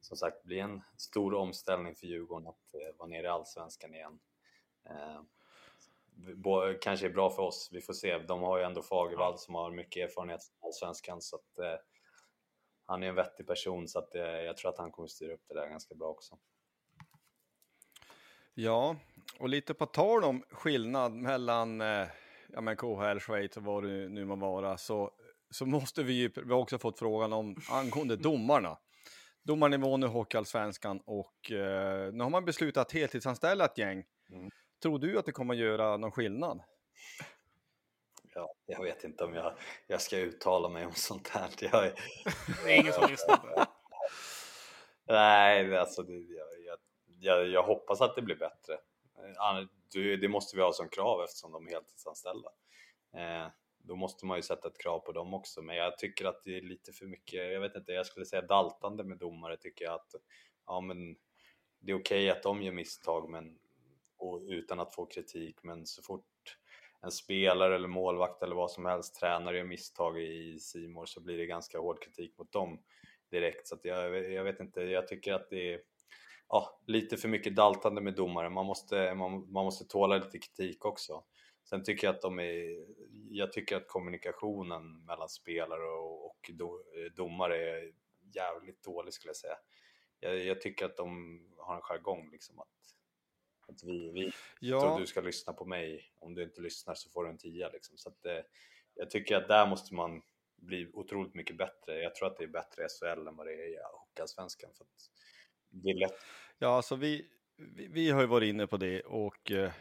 som sagt bli en stor omställning för Djurgården att eh, vara nere i Allsvenskan igen. Eh, kanske är bra för oss, vi får se. De har ju ändå Fagervall som har mycket erfarenhet från Allsvenskan så att eh, han är en vettig person så att eh, jag tror att han kommer styra upp det där ganska bra också. Ja, och lite på tal om skillnad mellan eh, ja, men KHL, Schweiz och vad det nu må vara, så så måste vi ju, vi har också fått frågan om angående domarna. Domarnivån i Hockeyallsvenskan och eh, nu har man beslutat att heltidsanställa ett gäng. Mm. Tror du att det kommer att göra någon skillnad? Ja, jag vet inte om jag, jag ska uttala mig om sånt här. Jag är... det är ingen som lyssnar på det. Nej, alltså det, jag, jag, jag, hoppas att det blir bättre. Det måste vi ha som krav eftersom de är heltidsanställda. Eh, då måste man ju sätta ett krav på dem också. Men jag tycker att det är lite för mycket, jag vet inte, jag skulle säga daltande med domare tycker jag att ja men det är okej okay att de gör misstag men, och, utan att få kritik men så fort en spelare eller målvakt eller vad som helst, tränare gör misstag i Simor så blir det ganska hård kritik mot dem direkt. Så att jag, jag vet inte, jag tycker att det är ja, lite för mycket daltande med domare. Man måste, man, man måste tåla lite kritik också. Sen tycker jag att de är, jag tycker att kommunikationen mellan spelare och, och do, domare är jävligt dålig skulle jag säga. Jag, jag, tycker att de har en jargong liksom att, att vi, vi ja. tror du ska lyssna på mig. Om du inte lyssnar så får du en tia liksom. Så att, eh, jag tycker att där måste man bli otroligt mycket bättre. Jag tror att det är bättre i SHL än vad det är i Hockeyallsvenskan. För att lätt. Ja, alltså vi, vi, vi har ju varit inne på det och eh,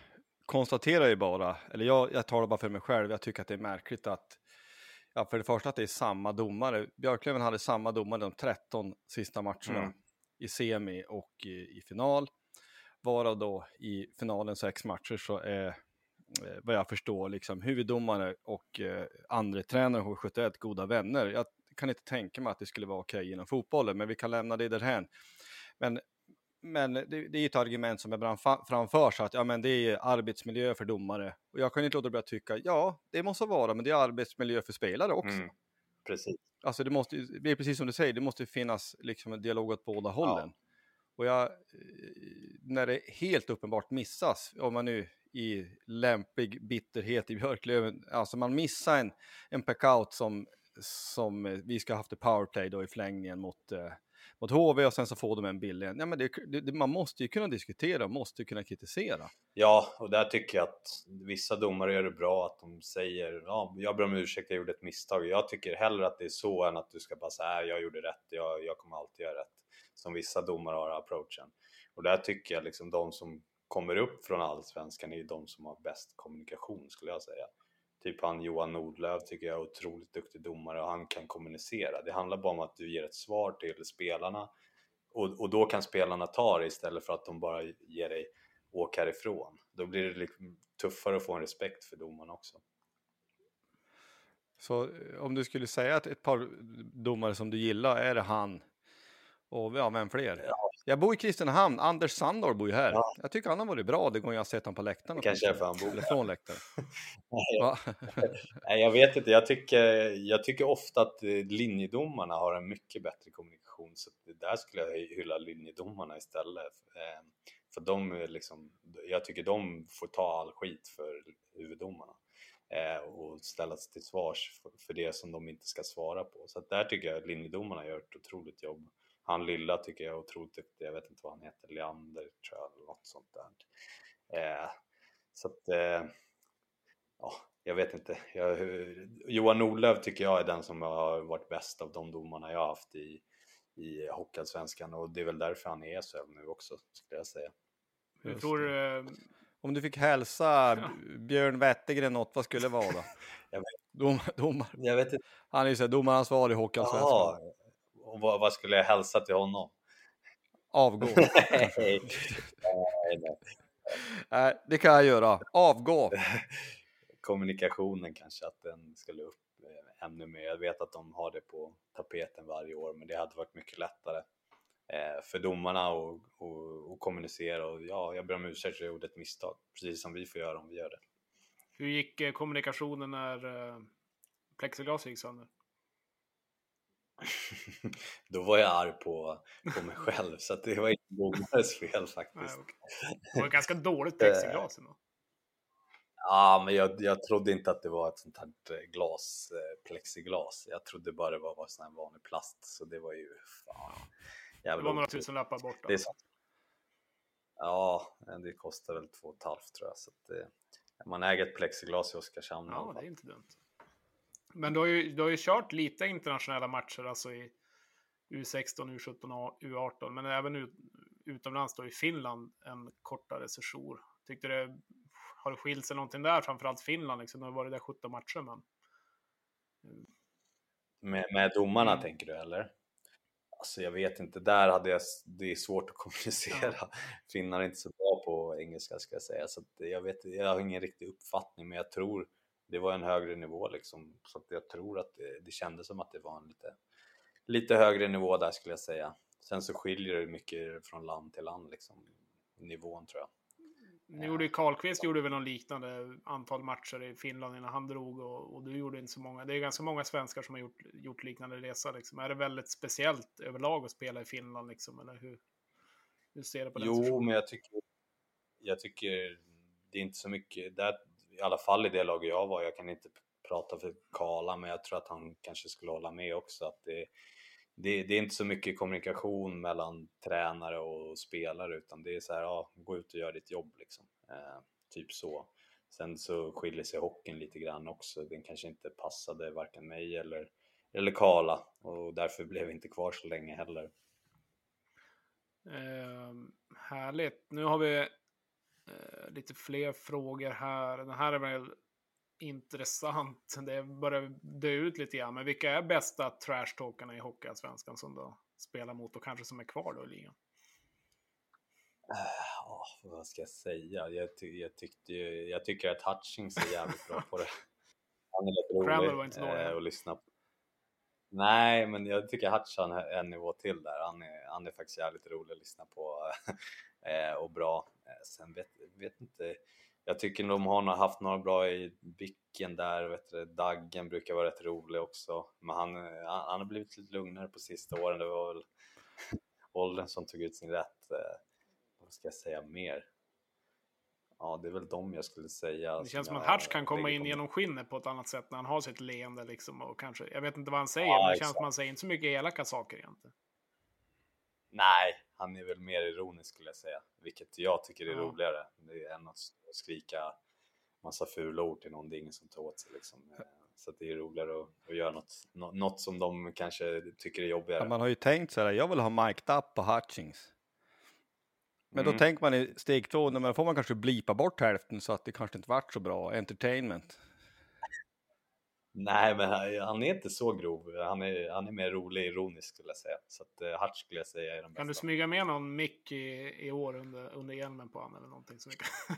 konstaterar ju bara, eller jag, jag talar bara för mig själv, jag tycker att det är märkligt att, ja för det första att det är samma domare. Björklöven hade samma domare de 13 sista matcherna Mm. i semi och i, i final. Varav då i finalen sex matcher så är, eh, vad jag förstår, liksom huvuddomare och eh, andre tränare H71 goda vänner. Jag kan inte tänka mig att det skulle vara okej inom fotbollen, men vi kan lämna det därhän. Men, men det, det är ett argument som ibland fa- framförs att ja, men det är arbetsmiljö för domare. Och jag kan inte låta bli att tycka, ja, det måste vara, men det är arbetsmiljö för spelare också. Mm. Precis. Alltså det måste, det är precis som du säger, det måste finnas liksom en dialog åt båda hållen. Och jag, eh, när det helt uppenbart missas, om man nu i lämplig bitterhet i Björklöven, alltså man missar en, en packout som, som vi ska ha haft i powerplay då i förlängningen mot, eh, mot HV och sen så får de en billig. Ja, men det, det, man måste ju kunna diskutera, måste ju kunna kritisera. Ja, och där tycker jag att vissa domare gör det bra att de säger ja, jag ber om ursäkt, jag gjorde ett misstag. Jag tycker hellre att det är så än att du ska bara säga jag gjorde rätt, jag, jag kommer alltid göra rätt. Som vissa domare har approachen. Och där tycker jag liksom de som kommer upp från allsvenskan är ju de som har bäst kommunikation skulle jag säga. Typ han Johan Nordlöf tycker jag är otroligt duktig domare och han kan kommunicera. Det handlar bara om att du ger ett svar till spelarna och, och då kan spelarna ta det istället för att de bara ger dig åk härifrån. Då blir det liksom tuffare att få en respekt för domarna också. Så eh, om du skulle säga att ett par domare som du gillar, är det han och ja, vem fler? Jag bor i Kristinehamn, Anders Sandor bor ju här. Ja. Jag tycker han har varit bra, det går jag har sett honom på läktaren. Det kanske är för han bor Eller från läktaren. [laughs] [laughs] Nej, jag vet inte. Jag tycker, jag tycker ofta att eh, linjedomarna har en mycket bättre kommunikation. Så där skulle jag hylla linjedomarna istället. Eh, För de liksom, jag tycker de får ta all skit för huvuddomarna. eh, Och ställas till svars för- det som de inte ska svara på. Så där tycker jag att linjedomarna gör ett otroligt jobb. Han lilla tycker jag är otroligt duktig. Jag vet inte vad han heter. Leander tror jag, eller något sånt där. Eh, Så att, eh, ja, jag vet inte. Jag, Johan Nordlöf tycker jag är den som har varit bäst av de domarna jag har haft i, i Hockeyallsvenskan och det är väl därför han är SHL nu också, skulle jag säga. Hur Just tror eh, Om du fick hälsa B- Björn Wettergren något, vad skulle det vara då? [laughs] Jag vet. Dom, domar. Jag vet inte. Han är ju så domaransvarig i Hockeyallsvenskan. Och vad, vad skulle jag hälsa till honom? Avgå. [laughs] nej, nej, nej. Det kan jag göra. Avgå. Kommunikationen kanske, att den skulle upp eh, ännu mer. Jag vet att de har det på tapeten varje år, men det hade varit mycket lättare eh, för domarna att och, och kommunicera och ja, jag ber om ursäkt, jag gjorde ett misstag, precis som vi får göra om vi gör det. Hur gick eh, kommunikationen när eh, plexiglas gick sönder? [laughs] Då var jag arg på, på mig själv, så det var inte domares fel [laughs] Nej, faktiskt. okej. Det var ganska dåligt plexiglas ändå. Ja, men jag, jag trodde inte att det var ett sånt här eh, glas, eh, plexiglas. Jag trodde bara det var, var sån här vanlig plast, så det var ju fan. Det Jävla var några tusen lappar borta. Det är sant. Ja, det kostar väl två och ett halvt tror jag. Så att det, man äger ett plexiglas i Oskarshamn Ja, det är inte dumt. Men du har ju, du har ju kört lite internationella matcher, alltså i U16, U17 och U18, men även ut, utomlands då i Finland en kortare sejour. Tyckte det, har det skilt sig någonting där, framförallt Finland liksom, det har varit där 17 matcher, men Med, med domarna Mm. tänker du eller? Alltså jag vet inte, där hade jag, det är svårt att [laughs] kommunicera. Finnar är inte så bra på engelska ska jag säga, så jag vet jag har ingen riktig uppfattning, men jag tror det var en högre nivå liksom, så jag tror att det, det kändes som att det var en lite, lite högre nivå där skulle jag säga. Sen så skiljer det mycket från land till land liksom, nivån tror jag. nu gjorde ju Karlqvist gjorde väl någon liknande antal matcher i Finland innan han drog och, och du gjorde inte så många. Det är ganska många svenskar som har gjort, gjort liknande resa liksom. Är det väldigt speciellt överlag att spela i Finland liksom, eller hur? Hur ser du på den Jo, men jag tycker, jag tycker det är inte så mycket, där, i alla fall i det laget jag var, jag kan inte prata för Kala, men jag tror att han kanske skulle hålla med också att det, det, det är inte så mycket kommunikation mellan tränare och spelare, utan det är så här, ja, gå ut och gör ditt jobb liksom. Eh, typ så. Sen så skiljer sig hockeyn lite grann också, den kanske inte passade varken mig eller, eller Kala och därför blev vi inte kvar så länge heller. Eh, härligt. Nu har vi eh, lite fler frågor här. Den här är väl intressant. [laughs] Det börjar dö ut lite grann. Men vilka är bästa trash-talkarna i Hockeyallsvenskan som då spelar mot och kanske som är kvar då i ligan? Ja, vad ska jag säga? Jag, ty jag, tyckte ju, jag tycker att Hutchings är jävligt bra på det. [laughs] Han är lite rolig var inte dålig. eh, att lyssna på. Nej, men jag tycker Hutch har en nivå till där. Han är, han är faktiskt jävligt rolig att lyssna på [laughs] eh, och bra. Eh, sen vet, vet inte, jag tycker de har haft några bra i Bicken där, vet du, Daggen brukar vara rätt rolig också. Men han, han, har blivit lite lugnare på sista åren, det var väl [laughs] åldern som tog ut sin rätt. Eh, vad ska jag säga mer? Ja, det är väl de jag skulle säga. Det känns som att Hutch kan komma in på- genom skinnet på ett annat sätt när han har sitt leende liksom och kanske, jag vet inte vad han säger, Ja, men det känns som att han säger inte så mycket elaka saker egentligen. Nej, han är väl mer ironisk skulle jag säga, vilket jag tycker är Ja. roligare det är än att skrika massa fula ord till någon, det är ingen som tar åt sig liksom. Eh, Så det är roligare att, att göra något, nå- något som de kanske tycker är jobbigare. Ja, man har ju tänkt så här, jag vill ha mic'd up på Hutchings. Men Mm. då tänker man i steg två, då får man kanske blipa bort hälften så att det kanske inte vart så bra entertainment. Nej, men han, är inte så grov. Han är, han är mer rolig, ironisk skulle jag säga. Så att uh, Hutch skulle jag säga är den Kan du bästa. smyga med någon mick i, i år under, under hjälmen på honom eller någonting? Så kan... [laughs]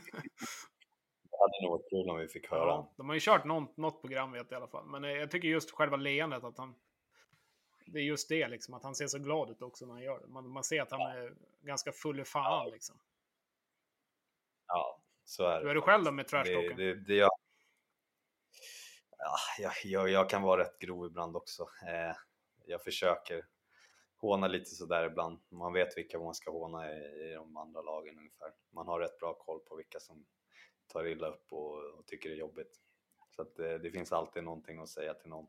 Det hade nog varit kul om vi fick höra. ja, de har ju kört något, något program vet jag i alla fall. Men eh, jag tycker just själva leendet att han... Det är just det liksom, att han ser så glad ut också när han gör det. Man, man ser att han är ganska full i fan liksom. Ja, så är Hur det. är du själv då med det, trashtalken? det, det jag, ja, jag, jag, jag kan vara rätt grov ibland också. Eh, jag försöker håna lite sådär ibland. Man vet vilka man ska håna i, i de andra lagen ungefär. Man har rätt bra koll på vilka som tar illa upp och, och tycker det är jobbigt. Så att det, det finns alltid någonting att säga till någon.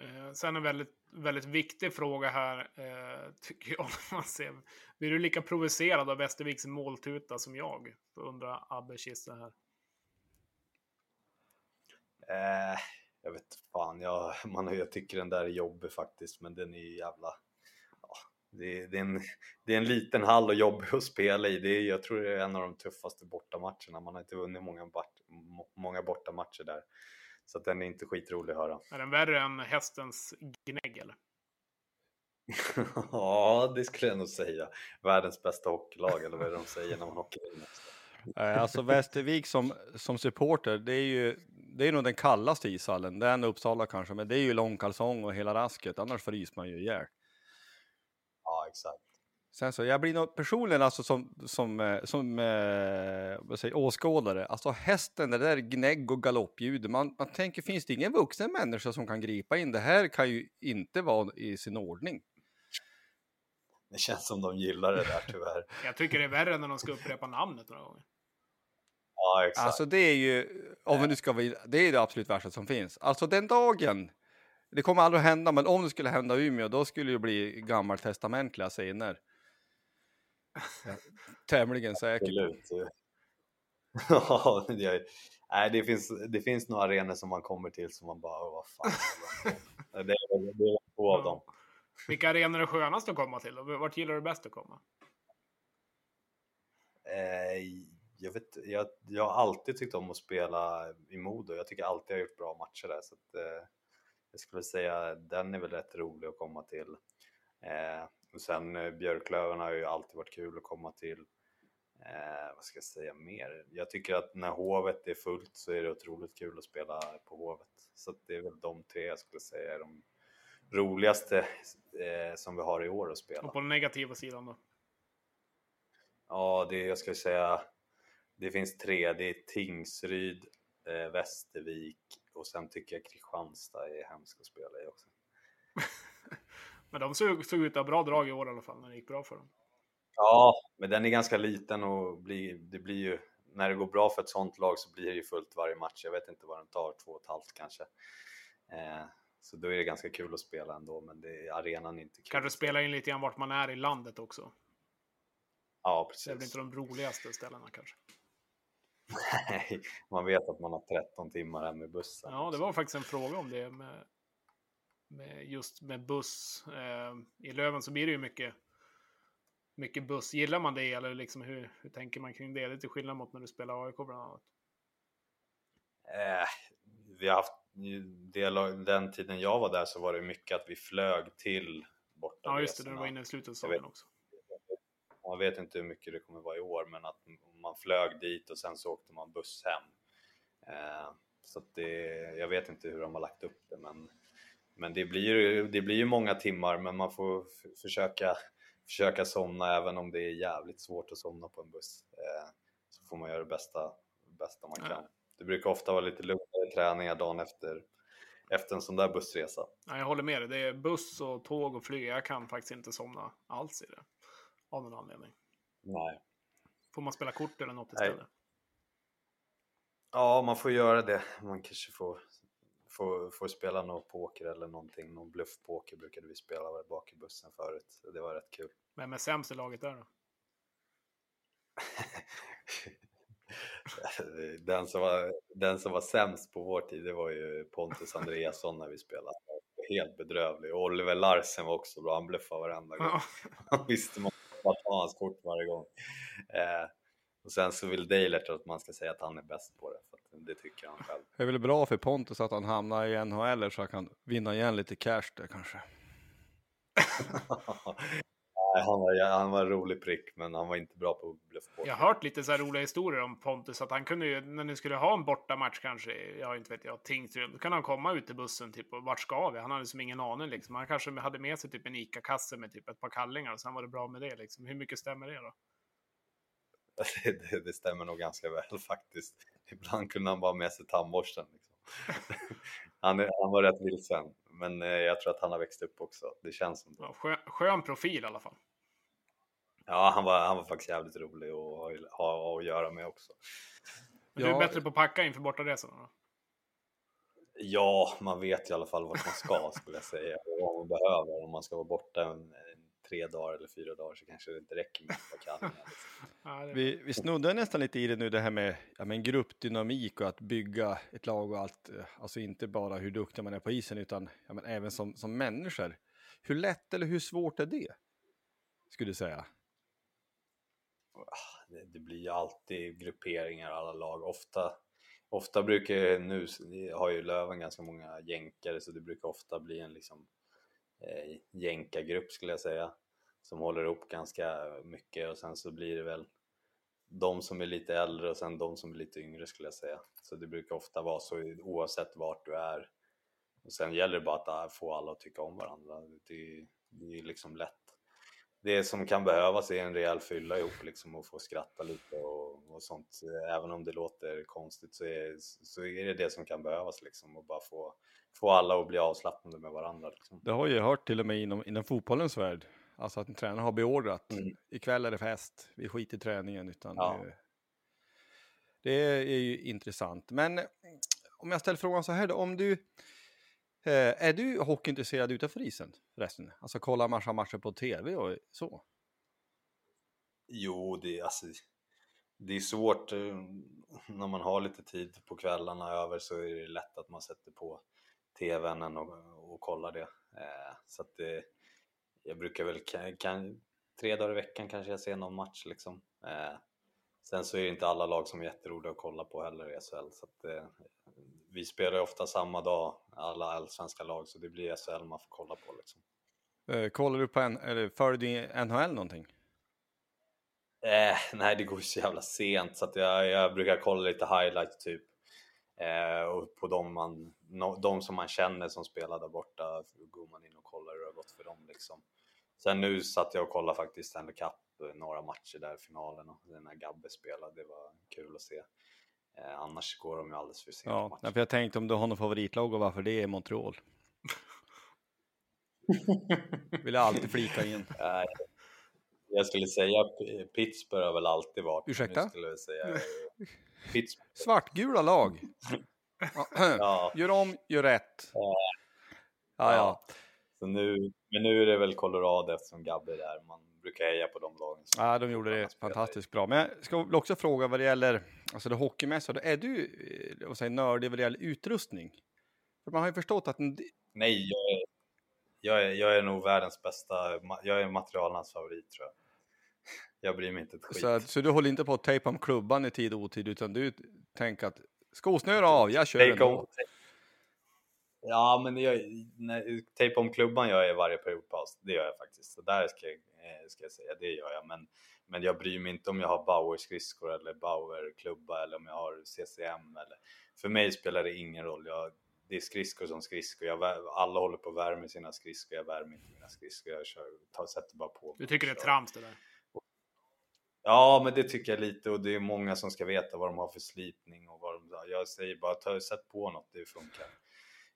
Eh, sen en väldigt, väldigt viktig fråga här, eh, [laughs] tycker jag. Man ser. Blir du lika provocerad av Västerviks måltuta som jag? Undrar Abbe Kisse här. Eh, jag vet fan, jag, man, jag tycker den där är jobbig faktiskt, men den är ju jävla... Ja, det, det, är en, det är en liten hall och jobbig att spela i. Det är, jag tror det är en av de tuffaste bortamatcherna. Man har inte vunnit många, bort, många bortamatcher där. Så att den är inte skitrolig att höra. Är den värre än hästens gnägg eller? [laughs] ja, det skulle jag nog säga. Världens bästa hockeylag, eller vad är det de säger när man hockeyvinner? Eh, Alltså Västervik som, som supporter, det är ju det är nog den kallaste ishallen. Det är en Uppsala kanske, men det är ju långkalsong och hela rasket, annars fryser man ju ihjäl. Ja, exakt. Sen så, jag blir nog personligen alltså som, som, eh, som eh, vad säger, åskådare, alltså hästen, det där gnägg och galoppljudet, man, man tänker finns det ingen vuxen människa som kan gripa in? Det här kan ju inte vara i sin ordning. Det känns som de gillar det där tyvärr. [laughs] Jag tycker det är värre när de ska upprepa namnet några gånger. Ja, exakt. Alltså det är ju, om vi nu ska vara, det är det absolut värsta som finns. Alltså den dagen, det kommer aldrig att hända, men om det skulle hända i Umeå, då skulle det bli gammaltestamentliga scener. Tämligen säker på. Absolut. Ja, [laughs] det, är- nej, det, finns, det finns några arenor som man kommer till som man bara, vad fan. det, är, det är två av dem. Vilka arenor är skönast att komma till? Och Vart gillar du bäst att komma? Eh, jag, vet, jag, jag har alltid tyckt om att spela i Modo. Jag tycker alltid jag har gjort bra matcher där. Så att, eh, jag skulle säga den är väl rätt rolig att komma till. Eh, och sen eh, Björklöven har ju alltid varit kul att komma till. Eh, vad ska jag säga mer? Jag tycker att när Hovet är fullt så är det otroligt kul att spela på Hovet. Så det är väl de tre jag skulle säga är de roligaste eh, som vi har i år att spela. Och på den negativa sidan då? Ja, det jag skulle säga. Det finns tre. Det är Tingsryd, eh, Västervik och sen tycker jag Kristianstad är hemskt att spela i också. [laughs] Men de såg, såg ut att ha bra drag i år i alla fall, när det gick bra för dem. Ja, men den är ganska liten och blir, det blir ju när det går bra för ett sånt lag så blir det ju fullt varje match. Jag vet inte vad den tar, två och ett halvt kanske. Eh, så då är det ganska kul att spela ändå, men det, arenan är inte kul. Kanske spela in lite grann vart man är i landet också. Ja, Det är väl precis. inte de roligaste ställena kanske. Nej, man vet att man har 13 timmar hem med bussen. Ja, det var faktiskt en fråga om det med, med just med buss. Eh, I Löven så blir det ju mycket mycket buss. Gillar man det eller liksom hur, hur tänker man kring det? Det är till skillnad mot när du spelar AIK bland annat. Eh, vi har haft, del av, den tiden jag var där så var det mycket att vi flög till bortaresorna. Ja, just det, du var inne i slutet av säsongen också. Jag vet inte hur mycket det kommer vara i år, men att man flög dit och sen så åkte man buss hem. Eh, så det, jag vet inte hur de har lagt upp det, men, men det, blir, det blir ju många timmar, men man får försöka, försöka somna även om det är jävligt svårt att somna på en buss. Eh, så får man göra det bästa, bästa man kan. Det brukar ofta vara lite lugnare träningar dagen efter, efter en sån där bussresa. Ja, jag håller med dig. Det är buss och tåg och flyg. Jag kan faktiskt inte somna alls i det. Av någon anledning. Nej. Får man spela kort eller något istället? Nej. Ja, man får göra det. Man kanske får, får, får spela någon poker eller någonting. Någon bluffpoker brukade vi spela bak i bussen förut. Det var rätt kul. Vem är sämst i laget där då? [laughs] den, som var, den som var sämst på vår tid, det var ju Pontus Andreasson när vi spelade. Helt bedrövlig. Och Oliver Larsen var också bra, han bluffade varenda gång. Han visste man att ta hans kort varje gång. Eh, och sen så vill Deilert att man ska säga att han är bäst på det, för det tycker han själv. Det är väl bra för Pontus att han hamnar i NHL så han kan vinna igen lite cash där kanske. [laughs] han var, han var en rolig prick, men han var inte bra på bluffpoker. Jag har hört lite så här roliga historier om Pontus, att han kunde ju, när ni skulle ha en bortamatch kanske, jag inte vet jag, Tingsryd, då kan han komma ut i bussen typ, och vart ska vi? Han hade liksom ingen aning liksom. Han kanske hade med sig typ en ICA-kasse med typ ett par kallingar och sen var det bra med det liksom. Hur mycket stämmer det då? [laughs] Det, det, det stämmer nog ganska väl [laughs] faktiskt. Ibland kunde han bara ha med sig tandborsten. Liksom. [laughs] han, han var rätt vilsen, men eh, jag tror att han har växt upp också. Det känns som det. Ja, skön, skön profil i alla fall. Ja, han var, han var faktiskt jävligt rolig att ha, ha att göra med också. Men du är bättre på att packa inför bortaresan? Ja, man vet i alla fall vart man ska skulle jag säga och vad man behöver. Om man ska vara borta en tre dagar eller fyra dagar så kanske det inte räcker med ett par [laughs] liksom. vi, vi snuddar nästan lite i det nu, det här med ja, men gruppdynamik och att bygga ett lag och allt. Alltså inte bara hur duktig man är på isen utan ja, men även som, som människor. Hur lätt eller hur svårt är det? Skulle du säga? Ah, det, det blir ju alltid grupperingar alla lag. Ofta, ofta brukar, nu har ju Löven ganska många jänkare så det brukar ofta bli en liksom eh, jänkargrupp skulle jag säga som håller ihop ganska mycket och sen så blir det väl de som är lite äldre och sen de som är lite yngre skulle jag säga. Så det brukar ofta vara så oavsett vart du är. Och sen gäller det bara att få alla att tycka om varandra. Det, det är liksom lätt det som kan behövas är en rejäl fylla ihop liksom och få skratta lite och, och sånt. Även om det låter konstigt så är, så är det det som kan behövas liksom och bara få, få alla att bli avslappnade med varandra. Liksom. Det har jag hört till och med inom, inom fotbollens värld. Alltså att en tränare har beordrat. Mm. Ikväll är det fest, vi skiter i träningen. Utan ja. det, det är ju intressant. Men om jag ställer frågan så här då, om du Eh, är du hockeyintresserad utanför isen förresten? Alltså kolla massa matcher på tv och så? Jo, det, alltså, det är svårt. Eh, när man har lite tid på kvällarna över så är det lätt att man sätter på tvn och, och kollar det. Eh, så att det, jag brukar väl, kan, kan, tre dagar i veckan kanske jag ser någon match liksom. Sen så är det inte alla lag som är jätteroliga att kolla på heller i SHL. Så att, vi spelar ju ofta samma dag, alla allsvenska lag, så det blir SHL man får kolla på. Liksom. Eh, kollar du på, en, eller följer du NHL någonting? Eh, nej, det går ju så jävla sent så jag, jag brukar kolla lite highlights typ. Eh, och på de, man, no, de som man känner som spelar där borta går man in och kollar hur det har gått för dem liksom. Sen nu satt jag och kollade faktiskt Stanley Cup, eh, några matcher där i finalen och när Gabbe spelade, det var kul att se. Eh, annars går de ju alldeles för sent. Ja, för jag tänkte om du har något favoritlag och varför det är Montreal. [laughs] Vill jag alltid flika in. Eh, jag skulle säga Pittsburgh har väl alltid varit. Ursäkta? Skulle jag säga. [laughs] Pittsburgh. Svartgula lag. [laughs] ja. Gör om, gör rätt. Ja, ja. ja. Så nu, men nu är det väl Colorado eftersom Gabbe är där. Man brukar heja på de lagen. Ja, de gjorde det fantastiskt bra. Men jag ska också fråga vad det gäller alltså det hockeymässiga. Är du eh, vad säger, nördig vad det gäller utrustning? För man har ju förstått att... En... Nej, jag är, jag, är, jag är nog världens bästa. Jag är materialarnas favorit tror jag. Jag bryr mig inte ett skit. Så, så du håller inte på att tejpa om klubban i tid och otid, utan du tänker att skosnöre av, jag kör ändå. ja, men jag, nej, tejpa om klubban gör jag i varje periodpaus. Det gör jag faktiskt. Så där ska jag, ska jag säga, det gör jag. Men, men jag bryr mig inte om jag har Bauer-skridskor eller Bauer-klubba eller om jag har CCM. Eller, för mig spelar det ingen roll. Jag, det är skridskor som skridskor. Jag, alla håller på att värma sina skridskor. Jag värmer inte mina skridskor. Jag kör, tar, sätter bara på. Du tycker det är trams det där? Ja, men det tycker jag lite och det är många som ska veta vad de har för slipning och vad de... Jag säger bara, ta, sätt på något, det funkar.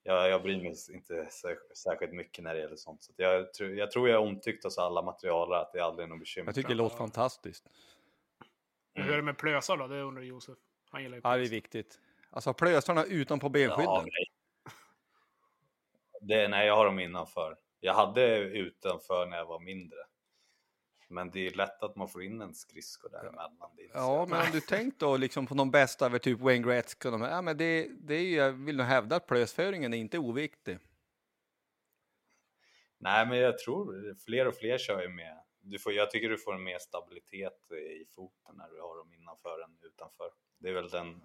Jag, jag bryr mig inte sär- särskilt mycket när det gäller sånt. Så att jag, tror- jag tror jag är omtyckt hos alla materialare, att det aldrig är något bekymmer. Jag tycker det låter fantastiskt. Men Hur är det med plösar då? Det undrar Josef. Han gillar ju Ja, det är plösar. viktigt. Alltså plösarna utanpå benskydden. Ja, nej. Det, nej, jag har dem innanför. Jag hade utanför när jag var mindre. Men det är lätt att man får in en skridsko däremellan. Ja, men om du tänkt då liksom på de bästa över typ Wayne Gretzky och de här, ja, men det, det är ju, jag vill nog hävda att plösföringen är inte oviktig. Nej, men jag tror fler och fler kör ju med. Du får, jag tycker du får en mer stabilitet i foten när du har dem innanför än utanför. Det är väl den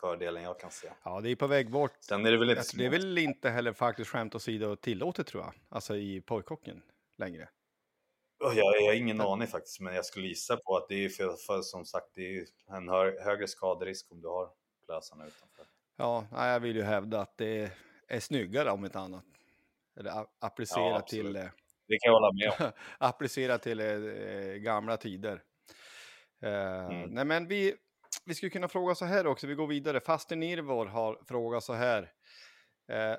fördelen jag kan se. Ja, det är på väg bort. Sen är det väl inte Alltså, det är väl inte heller faktiskt skämt åsido tillåtet tror jag, alltså i pojkhockeyn längre. Jag, jag har ingen aning faktiskt, men jag skulle gissa på att det är för, för som sagt, det är en hö, högre skaderisk om du har plösarna utanför. Ja, jag vill ju hävda att det är snyggare om inte annat. Eller applicera Ja, till, eh, Det kan jag hålla med om. [laughs] applicera till eh, gamla tider. Eh, Mm. Nej, men vi, vi skulle kunna fråga så här också, vi går vidare. Fasten Nirvor har frågat så här. Eh,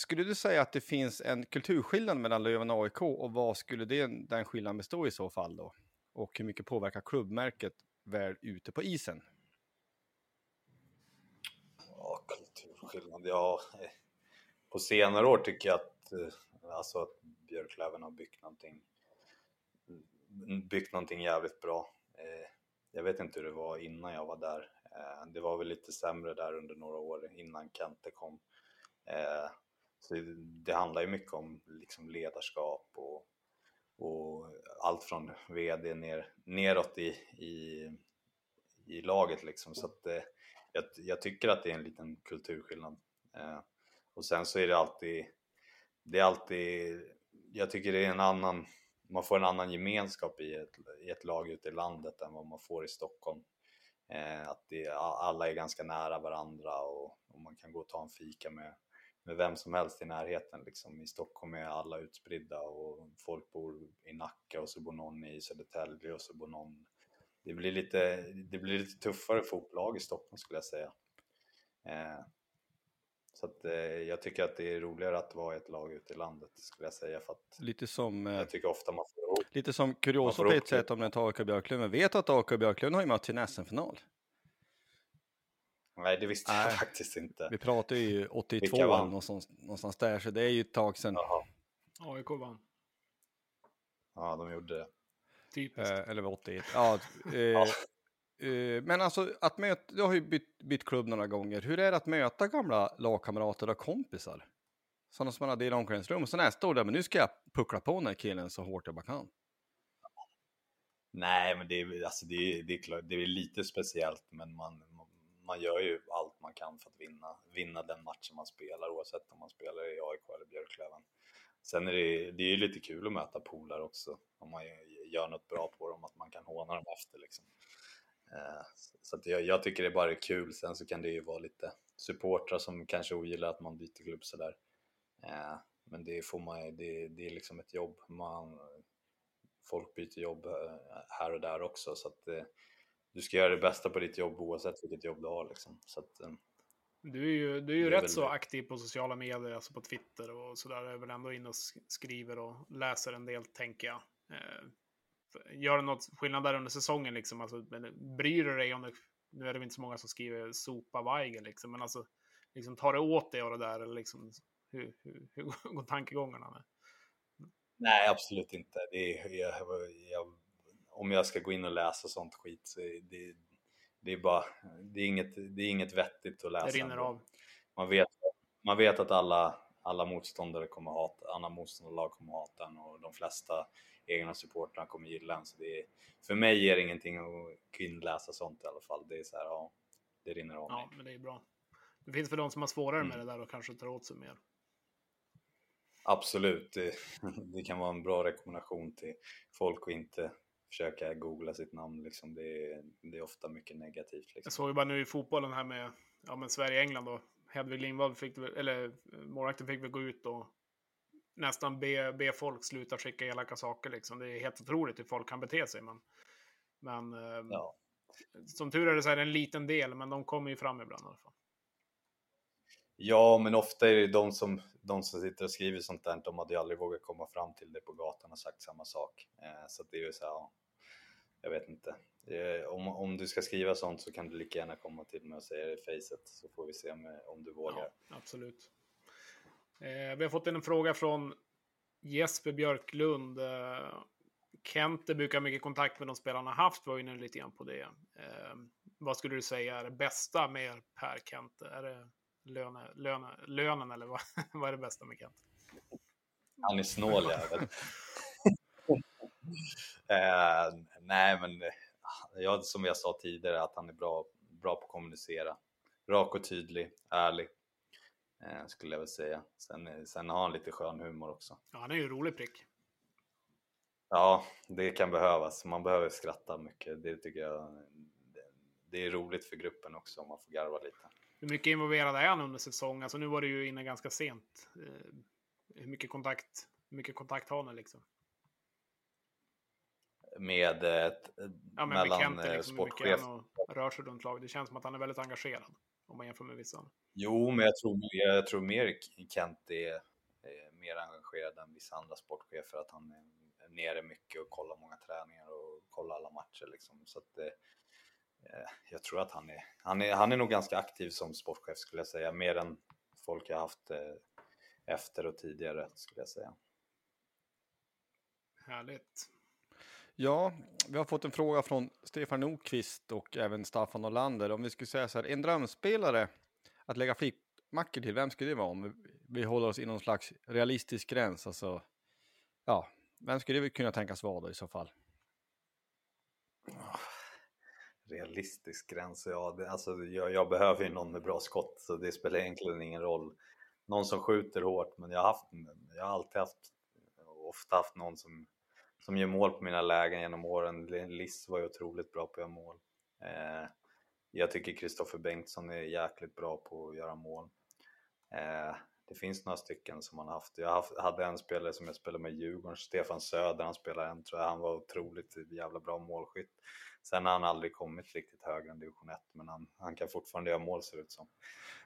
skulle du säga att det finns en kulturskillnad mellan Löven och AIK och vad skulle det, den skillnaden bestå i så fall då? Och hur mycket påverkar klubbmärket väl ute på isen? Ja, kulturskillnad. Ja, på senare år tycker jag att, eh, alltså att Björklöven har byggt någonting, mm, byggt någonting jävligt bra. Eh, jag vet inte hur det var innan jag var där. Eh, det var väl lite sämre där under några år innan Kente kom. Så det, det handlar ju mycket om liksom ledarskap och, och allt från vd ner, neråt i, i, i laget liksom. Så att eh, jag, jag tycker att det är en liten kulturskillnad. Eh, och sen så är det alltid, det är alltid, jag tycker det är en annan, man får en annan gemenskap i ett, i ett lag ute i landet än vad man får i Stockholm. Eh, att det, alla är ganska nära varandra och, och man kan gå och ta en fika med, med vem som helst i närheten. Liksom. I Stockholm är alla utspridda och folk bor i Nacka och så bor någon i Södertälje och så bor någon det blir lite, det blir lite tuffare fotboll i Stockholm skulle jag säga. Eh, så att, eh, jag tycker att det är roligare att vara ett lag ute i landet skulle jag säga. För att Lite som, eh, jag tycker ofta man får lite som kuriosa på ett sätt om den tar AIK Björklöven. Vet att AIK Björklöven har ju mötts i en SM-final. Nej, det visste Nej. jag faktiskt inte. Vi pratar ju 82 Vilka eller vann? någonstans, någonstans där, så det är ju ett tag sedan. Jaha, AIK vann. ja de gjorde det. Typiskt. Eh, eller var 81. Ja, [laughs] eh, eh, men alltså, att möta, du har ju bytt, bytt klubb några gånger. Hur är det att möta gamla lagkamrater och kompisar? Sådana som man hade i omklädningsrum. Och så nästa år, där, men nu ska jag puckla på den här killen så hårt jag bara kan. Nej, men det är, alltså det, är, det, är klart, det är lite speciellt, men man, man gör ju allt man kan för att vinna, vinna den matchen man spelar, oavsett om man spelar i AIK eller Björklöven. Sen är det, det är ju lite kul att möta polare också, om man gör något bra på dem, att man kan håna dem efter liksom. Eh, så att jag, jag tycker det bara är kul, sen så kan det ju vara lite supportrar som kanske ogillar att man byter klubb sådär. Eh, men det får man, det, det är liksom ett jobb, man, folk byter jobb eh, här och där också så att du ska göra det bästa på ditt jobb oavsett vilket jobb du har liksom. Så att, eh, Du är ju, du är ju rätt väl så aktiv på sociala medier, alltså på Twitter och sådär. Jag är väl ändå inne och sk- skriver och läser en del, tänker jag. Eh, gör det något skillnad där under säsongen liksom? Alltså, bryr du dig om det? Nu är det inte så många som skriver sopa Weigel liksom, men alltså liksom tar det åt dig av det där eller liksom hur, hur, hur [laughs] går tankegångarna? Med? nej, absolut inte. Det är, jag, jag, om jag ska gå in och läsa sånt skit så det, det är bara, det är inget, det är inget vettigt att läsa. Det rinner av. Man vet, man vet att alla, alla motståndare kommer hata, alla motståndarlag kommer hata en och de flesta egna supportrarna kommer gilla en. Så det är, för mig ger det ingenting att kunna läsa sånt i alla fall. Det är så här, ja, det rinner av Ja, mig. men det är bra. Det finns för de som har svårare med Mm. det där och kanske tar åt sig mer. Absolut, det, [laughs] det kan vara en bra rekommendation till folk att inte försöka googla sitt namn. Liksom. Det, är, det är ofta mycket negativt. Jag Liksom. såg ju bara nu i fotbollen här med ja, men Sverige-England då. Hedvig Lindvall fick, eller målvakten fick väl gå ut och nästan be, be folk sluta skicka elaka saker liksom. Det är helt otroligt hur folk kan bete sig. Men, men eh, Ja. som tur är det så är det en liten del, men de kommer ju fram ibland i alla fall. ja, men ofta är det de som, de som sitter och skriver sånt där, de hade ju aldrig vågat komma fram till det på gatan och sagt samma sak. Eh, så att det är ju så här, ja, jag vet inte. Eh, om, om du ska skriva sånt så kan du lika gärna komma till mig och säga det i facet så får vi se om, om du vågar. Ja, absolut. Eh, vi har fått in en fråga från Jesper Björklund. Eh, Kente brukar ha mycket kontakt med de spelarna haft. Var inne lite grann på det. Eh, vad skulle du säga är det bästa med Per Kente? Är det löne, löne, lönen eller vad, [laughs] vad är det bästa med Kente? Han är snål jävel. [laughs] eh, nej, men eh, ja, som jag sa tidigare att han är bra, bra på att kommunicera. Rak och tydlig, ärlig. Eh, skulle jag väl säga. Sen, eh, sen har han lite skön humor också. Ja, han är ju en rolig prick. Ja, det kan behövas. Man behöver skratta mycket. Det tycker jag. det- Det är roligt för gruppen också om man får garva lite. Hur mycket involverad är han under säsong? Alltså nu var det ju inne ganska sent. Eh, hur mycket kontakt, hur mycket kontakt har ni liksom? Med eh, ett, Ja, mellan Kente, eh, liksom, sportchef och rör sig runt laget. Det känns som att han är väldigt engagerad. Om man jämför med vissa. Jo, men jag tror, jag tror mer Kent är, är mer engagerad än vissa andra sportchefer. Att han är nere mycket och kollar många träningar och kollar alla matcher. Liksom. Så att, eh, eh, jag tror att han är, han, är, han är nog ganska aktiv som sportchef skulle jag säga. Mer än folk jag haft eh, efter och tidigare skulle jag säga. Härligt. Ja, vi har fått en fråga från Stefan Nordqvist och även Staffan Olander. Om vi skulle säga så här, en drömspelare att lägga flippmackor till, vem skulle det vara? Om vi- vi håller oss inom någon slags realistisk gräns, alltså. Ja, vem skulle det kunna tänkas vara då i så fall? Realistisk gräns, ja. Det, alltså, jag, jag behöver ju någon med bra skott så det spelar egentligen ingen roll. Någon som skjuter hårt, men jag har, haft, jag har alltid haft, ofta haft någon som, som gör mål på mina lägen genom åren. Liss var ju otroligt bra på att göra mål. Eh, jag tycker Kristoffer Bengtsson är jäkligt bra på att göra mål. Eh, det finns några stycken som man har haft. Jag haft, hade en spelare som jag spelade med i Djurgården, Stefan Söder, han spelade en tror jag, han var otroligt jävla bra målskytt. Sen har han aldrig kommit riktigt högre än division 1, men han, han kan fortfarande göra mål ser det ut som.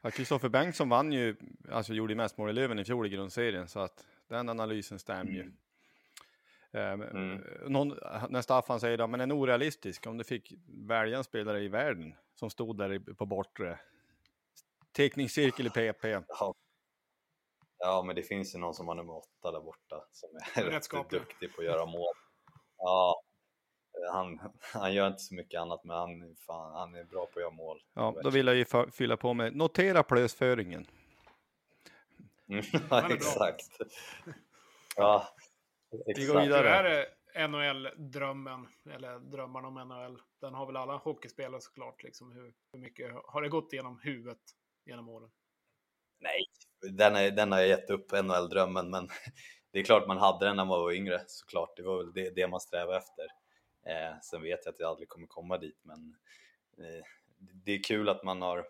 Ja, Kristoffer Bengtsson vann ju, alltså gjorde mest mål i Löven i fjol i grundserien, så att den analysen stämmer ju. Mm. Eh, men, Mm. Någon, när Staffan säger då, men en orealistisk, om du fick välja en spelare i världen som stod där på bortre teckningscirkel i PP. [laughs] Ja. ja, men det finns ju någon som har nummer åtta där borta som är Rätt duktig på att göra mål. [laughs] Ja, han, han gör inte så mycket annat, men han, är fan, han är bra på att göra mål. Ja, då vill jag ju fylla på med, notera plösföringen. Mm, [laughs] är bra. exakt. [laughs] Ja, Vi går exakt. vidare. Hur är det NHL-drömmen, eller drömmarna om NHL? Den har väl alla hockeyspelare såklart, liksom. Hur, hur mycket har det gått genom huvudet genom åren? Nej, den, är, den har jag gett upp, NHL-drömmen, men [laughs] det är klart man hade den när man var yngre såklart. Det var väl det, det man strävade efter. Eh, sen vet jag att jag aldrig kommer komma dit, men eh, det är kul att man har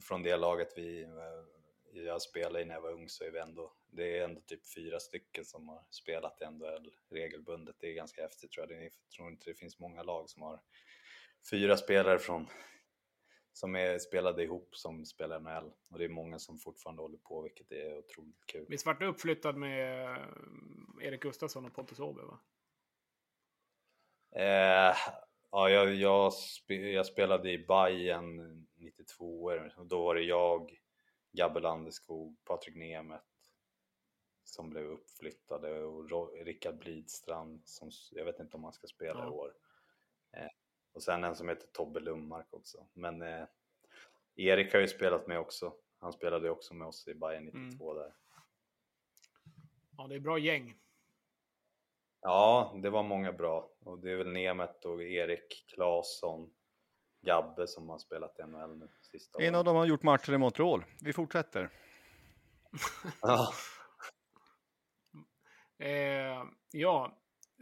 från det laget vi, eh, jag spelade i när jag var ung så är vi ändå, det är ändå typ fyra stycken som har spelat i NHL regelbundet. Det är ganska häftigt tror jag. Det jag tror inte det finns många lag som har fyra spelare från som är spelade ihop som spelar NHL och det är många som fortfarande håller på vilket är otroligt kul. Visst vart du uppflyttad med eh, Erik Gustafsson och Pontus Åberg, va? Eh, ja, jag, jag, spe, jag spelade i Bayern 92 och då var det jag, Gabbe Landeskog, Patrik Nemeth som blev uppflyttade och Rickard Blidstrand som jag vet inte om han ska spela Ja. i år. Eh, och sen en som heter Tobbe Lundmark också. Men eh, Erik har ju spelat med också. Han spelade också med oss i Bayern 92 där. Ja, det är bra gäng. Ja, det var många bra och det är väl Nemet och Erik Claesson, Gabbe som har spelat i NHL nu sista En av dem har gjort matcher i Montreal. Vi fortsätter. [laughs] Ja. Eh, ja,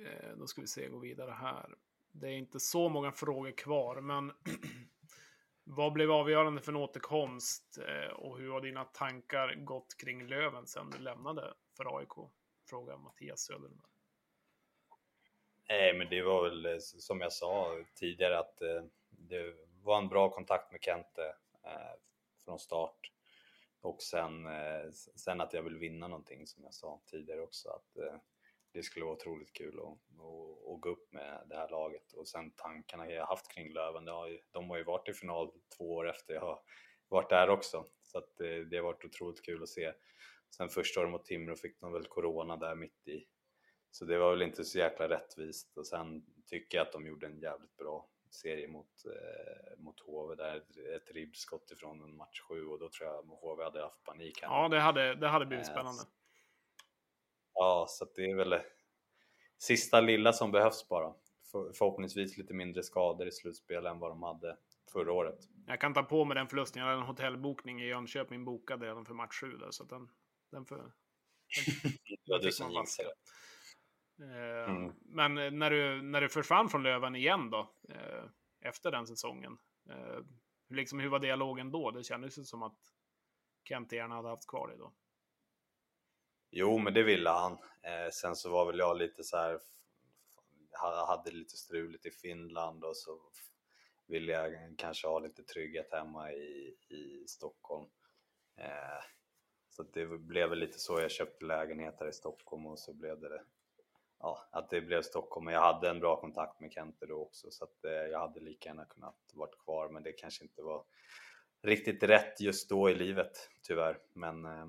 eh, då ska vi se, gå vidare här. Det är inte så många frågor kvar, men [clears throat] vad blev avgörande för en återkomst eh, och hur har dina tankar gått kring Löven sen du lämnade för AIK? Frågar Mattias Söderberg. Nej, men det var väl eh, som jag sa tidigare att eh, det var en bra kontakt med Kente eh, från start. Och sen, sen att jag vill vinna någonting som jag sa tidigare också. Att det skulle vara otroligt kul att, att, att gå upp med det här laget. Och sen tankarna jag haft kring Löven, har ju, de har ju varit i final två år efter jag har varit där också. Så att det, det har varit otroligt kul att se. Sen första året mot Timrå fick de väl corona där mitt i. Så det var väl inte så jäkla rättvist. Och sen tycker jag att de gjorde en jävligt bra serie mot, eh, mot HV där ett ribbskott ifrån en match 7 och då tror jag HV hade haft panik. Här. Ja, det hade, det hade blivit Eh, spännande. Ja, så det är väl sista lilla som behövs bara. För, förhoppningsvis lite mindre skador i slutspel än vad de hade förra året. Jag kan ta på mig den förlusten. Jag hade en hotellbokning i Jönköping bokad redan för match 7 där, så den, den, för, [laughs] den, den du fick som jinxade. Eh, Mm. Men eh, när du, när du försvann från Löven igen då, eh, efter den säsongen, hur liksom, hur var dialogen då? Det kändes ju som att Kent gärna hade haft kvar dig då. Jo, men det ville han. Sen så var väl jag lite så här, ha- hade lite struligt i Finland och så ville jag kanske ha lite trygghet hemma i, i Stockholm. Eh, så det blev väl lite så jag köpte lägenheter i Stockholm och så blev det ja, att det blev Stockholm. Men jag hade en bra kontakt med Kente då också så att eh, jag hade lika gärna kunnat varit kvar men det kanske inte var riktigt rätt just då i livet tyvärr. Men eh,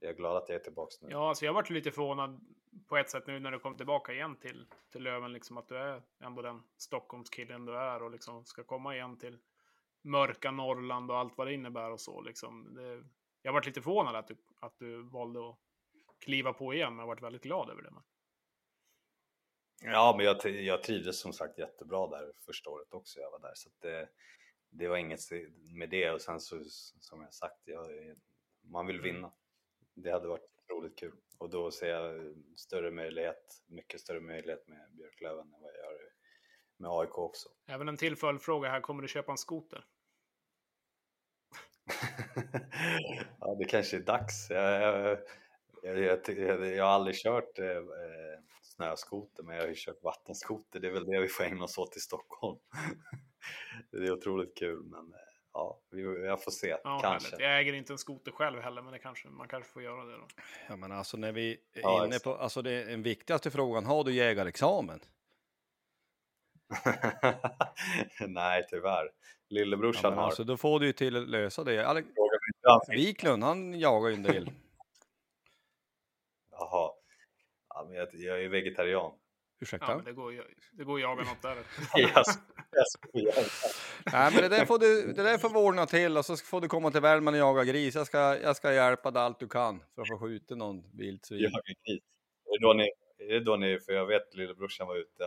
jag är glad att jag är tillbaka nu. Ja, alltså jag varit lite förvånad på ett sätt nu när du kom tillbaka igen till, till Löven, liksom att du är ändå den Stockholmskillen du är och liksom ska komma igen till mörka Norrland och allt vad det innebär och så liksom. Det, jag varit lite förvånad att du, att du valde att kliva på igen, men jag varit väldigt glad över det. Men. Ja, men jag, jag trivdes som sagt jättebra där första året också jag var där. Så det, det var inget med det och sen så som jag sagt, jag, man vill vinna. Det hade varit otroligt kul och då ser jag större möjlighet, mycket större möjlighet med Björklöven än vad jag gör med AIK också. Även en till följdfråga här, kommer du köpa en skoter? [laughs] ja, det kanske är dags. Jag, jag, jag, jag, jag, jag har aldrig kört eh, snöskoter, men jag har ju kört vattenskoter. Det är väl det vi får ägna oss åt i Stockholm. [laughs] det är otroligt kul, men eh, ja, vi, jag får se. Ja, kanske. härligt. Jag äger inte en skoter själv heller, men det kanske, man kanske får göra det då. Ja, men alltså när vi är Ja, inne på, alltså det, den viktigaste frågan, har du jägarexamen? [laughs] Nej, tyvärr. Lillebrorsan Ja, har. alltså, då får du ju till att lösa det. Ale- Fråga mig inte han fick. Wiklund, han jagar ju en del. [laughs] Jaha. Ja, men jag, jag är vegetarian. Ursäkta? Ja, men det går ju det går att jaga något där. [laughs] Nej, men det där får du det där får vi ordna till och så får du komma till Värmland och jaga gris. Jag ska, jag ska hjälpa dig allt du kan för att få skjuta någon vildsvin. Jag är gris. Är det då ni, är det då ni, för jag vet lillebrorsan var ute,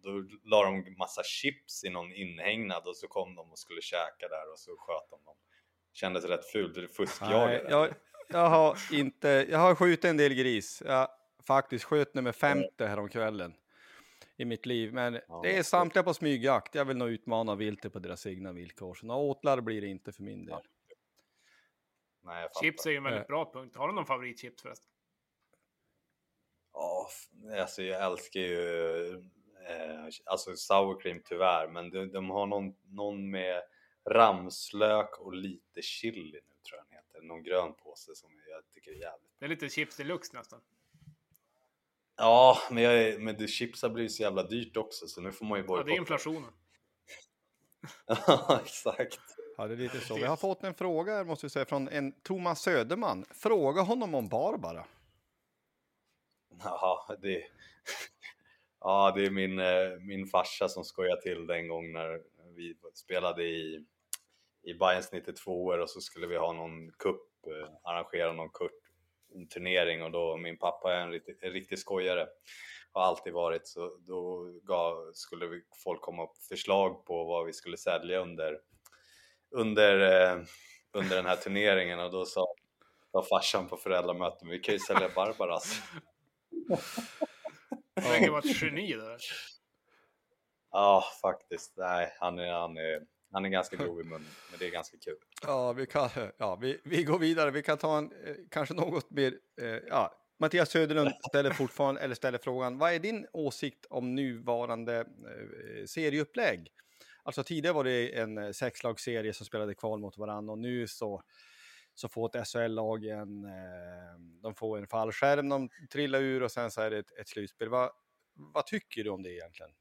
då, då la de massa chips i någon inhägnad och så kom de och skulle käka där och så sköt de dem. Kändes rätt fult, fuskjagade. jag, jag har inte, jag har skjutit en del gris. Jag faktiskt sköt nummer 50 häromkvällen i mitt liv. Men Ja, det är samtliga på smygjakt. Jag vill nog utmana viltet på deras egna villkor. Så några åtlar blir det inte för min del. Nej. Chips är ju en väldigt Eh. bra punkt. Har du någon favoritchips förresten? Ja, alltså jag älskar ju eh, alltså sour cream tyvärr, men de, de har någon, någon med ramslök och lite chili nu tror jag den heter. Någon grön påse som jag tycker är jävligt. Det är lite chips deluxe nästan. Ja, men, jag, är- men det chips har blivit så jävla dyrt också så nu får man ju Ja, bojkotta. det är inflationen. [laughs] Ja, exakt. Ja, det är lite så. Vi har fått en fråga här, måste vi säga, från en Thomas Söderman. Fråga honom om Barbara. Ja, det, [laughs] ja, det är min, eh, min farsa som skojar till den gång när vi spelade i, i Bayerns 92 år och så skulle vi ha någon kupp, eh, arrangera någon kupp, en turnering och då min pappa är en riktig, en riktig skojare har alltid varit så då gav, skulle vi, folk komma upp förslag på vad vi skulle sälja under under, eh, under den här turneringen och då sa, sa farsan på föräldramötet vi kan ju sälja Barbaras. Det verkar vara ett geni där. Ja, faktiskt. Nej, han är, han är, han är ganska [laughs] grov i munnen, men det är ganska kul. Ja, vi, kan, ja vi, vi går vidare. Vi kan ta en eh, kanske något mer... Eh, ja. Mattias Söderlund ställer fortfarande, eller ställer frågan, vad är din åsikt om nuvarande eh, serieupplägg? Alltså tidigare var det en eh, sexlagsserie som spelade kval mot varandra och nu så, så får ett SHL-lag en, eh, de får en fallskärm, de trillar ur och sen så är det ett, ett slutspel. Va, vad tycker du om det egentligen?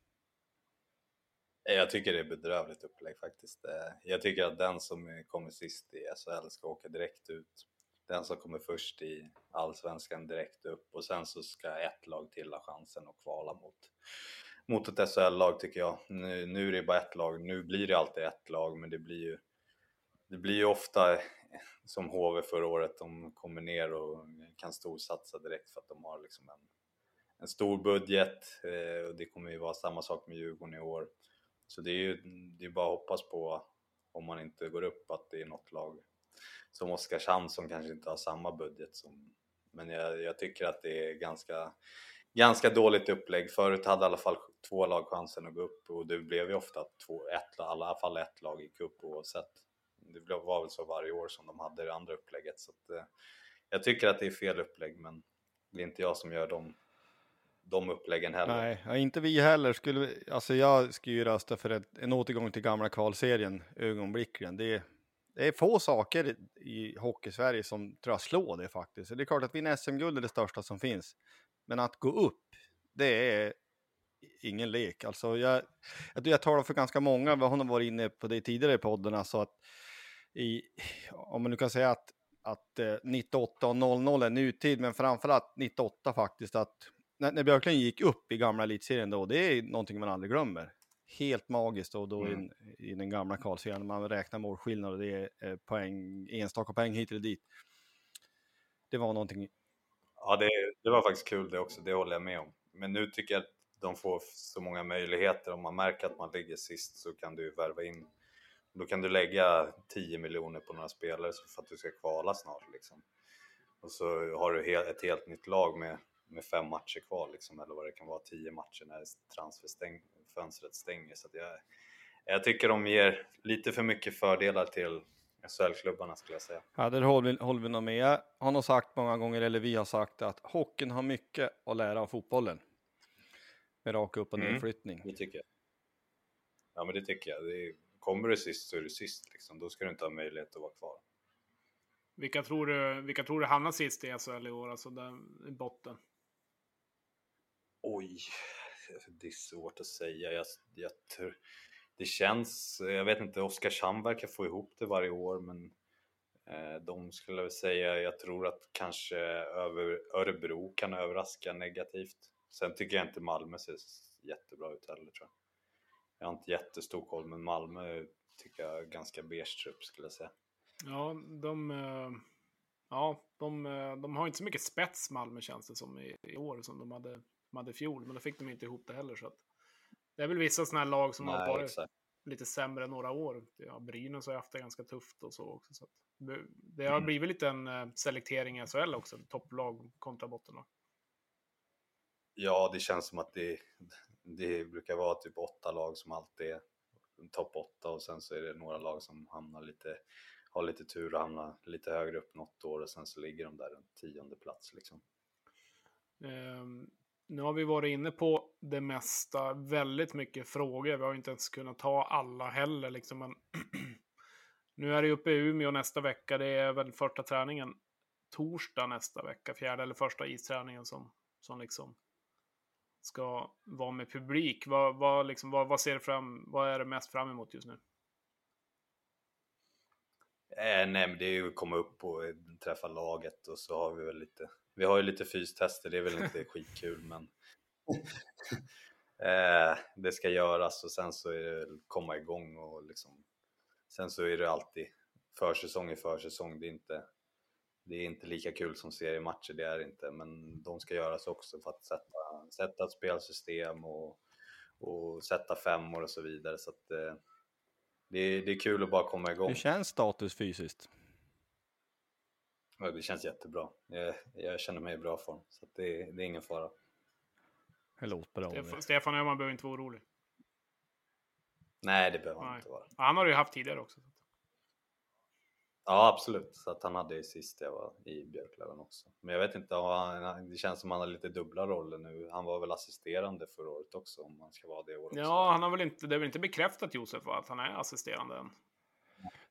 Jag tycker det är bedrövligt upplägg faktiskt. Eh, jag tycker att den som kommer sist i SHL ska åka direkt ut. Den som kommer först i allsvenskan direkt upp och sen så ska ett lag till ha chansen att kvala mot, mot ett SHL-lag tycker jag. Nu, nu är det bara ett lag, nu blir det alltid ett lag men det blir ju det blir ju ofta som HV förra året, de kommer ner och kan storsatsa direkt för att de har liksom en, en stor budget eh, och det kommer ju vara samma sak med Djurgården i år. Så det är ju det är bara att hoppas på, om man inte går upp, att det är något lag som Oskarshamn som kanske inte har samma budget som... Men jag, jag tycker att det är ganska, ganska dåligt upplägg. Förut hade i alla fall två lag chansen att gå upp och det blev ju ofta två, ett, i alla fall ett lag gick upp oavsett. Det var väl så varje år som de hade det andra upplägget. Så att, eh, jag tycker att det är fel upplägg men det är inte jag som gör dem de uppläggen heller. Nej, inte vi heller. Skulle, alltså jag skulle ju rösta för ett, en återgång till gamla kvalserien ögonblickligen. Det, det är få saker i hockey-Sverige som tror jag slår det faktiskt. Det är klart att vinna SM-guld är det största som finns. Men att gå upp, det är ingen lek. Alltså jag, jag, jag talar för ganska många, vi har varit inne på det tidigare i podden, alltså att i, om man nu kan säga att, att 98 och 00 är nutid, men framförallt 98 faktiskt, att när, när Björklund gick upp i gamla elitserien då, det är någonting man aldrig glömmer. Helt magiskt och då mm. i, i den gamla kvalserien, man räknar målskillnad och det är eh, poäng, enstaka poäng hit eller dit. Det var någonting. Ja, det, det var faktiskt kul det också, det håller jag med om. Men nu tycker jag att de får så många möjligheter. Om man märker att man ligger sist så kan du värva in. Då kan du lägga 10 miljoner på några spelare för att du ska kvala snart liksom. Och så har du ett helt nytt lag med med fem matcher kvar liksom, eller vad det kan vara, tio matcher när transferfönstret stänger. Så jag, jag tycker de ger lite för mycket fördelar till SHL-klubbarna skulle jag säga. Ja, det håller vi, håller vi nog med. Jag har nog sagt många gånger, eller vi har sagt att hockeyn har mycket att lära av fotbollen. Med rak upp och nedflyttning. Mm, det tycker jag. Ja, men det tycker jag. Det är, kommer du sist så är du sist liksom. Då ska du inte ha möjlighet att vara kvar. Vilka tror du, vilka tror du hamnar sist i SHL i år, alltså där i botten? Oj, det är svårt att säga. Jag, jag tror, det känns, jag vet inte, Oskarshamn verkar få ihop det varje år men eh, de skulle jag säga, jag tror att kanske över, Örebro kan överraska negativt. Sen tycker jag inte Malmö ser jättebra ut heller tror jag. Jag har inte jättestor koll men Malmö tycker jag är ganska beige trupp skulle jag säga. Ja, de, eh, ja, de, eh, de har inte så mycket spets Malmö känns det som i, i år som de hade de hade i fjol, men då fick de inte ihop det heller. Så att, det är väl vissa sådana här lag som Nej, har varit exakt. lite sämre några år. Ja, Brynäs har haft det ganska tufft och så också. Så det, har mm. blivit lite en eh, selektering i SHL också, topplag kontra bottenlag. Ja, det känns som att det, det brukar vara typ åtta lag som alltid är topp åtta och sen så är det några lag som hamnar lite, har lite tur och hamnar lite högre upp något år och sen så ligger de där runt tionde plats liksom. Um, nu har vi varit inne på det mesta, väldigt mycket frågor. Vi har inte ens kunnat ta alla heller. Liksom. Men [clears throat] nu är det uppe i Umeå nästa vecka. Det är väl första träningen torsdag nästa vecka, fjärde eller första isträningen som, som liksom ska vara med publik. Vad, vad, liksom, vad, vad ser du fram, vad är det mest fram emot just nu? Eh, nej, men det är ju att komma upp och träffa laget och så har vi väl lite vi har ju lite fystester, det är väl inte [laughs] skitkul men eh, det ska göras och sen så är det komma igång och liksom sen så är det alltid försäsong i försäsong, det är inte det är inte lika kul som seriematcher, det är inte, men de ska göras också för att sätta, sätta ett spelsystem och, och sätta femmor och så vidare. Så att, eh, det, är, det är kul att bara komma igång. Hur känns status fysiskt? Ja, det känns jättebra. Jag, jag känner mig i bra form, så att det, det är ingen fara. Det låter bra. Stefan, Stefan Öhman behöver inte vara orolig. Nej, det behöver han inte vara. Han har det ju haft tidigare också. Ja, absolut. Så att han hade det sist jag var i Björklöven också. Men jag vet inte, det känns som han har lite dubbla roller nu. Han var väl assisterande förra året också om man ska vara det året. Ja, han har väl inte, det är väl inte bekräftat Josef att han är assisterande än.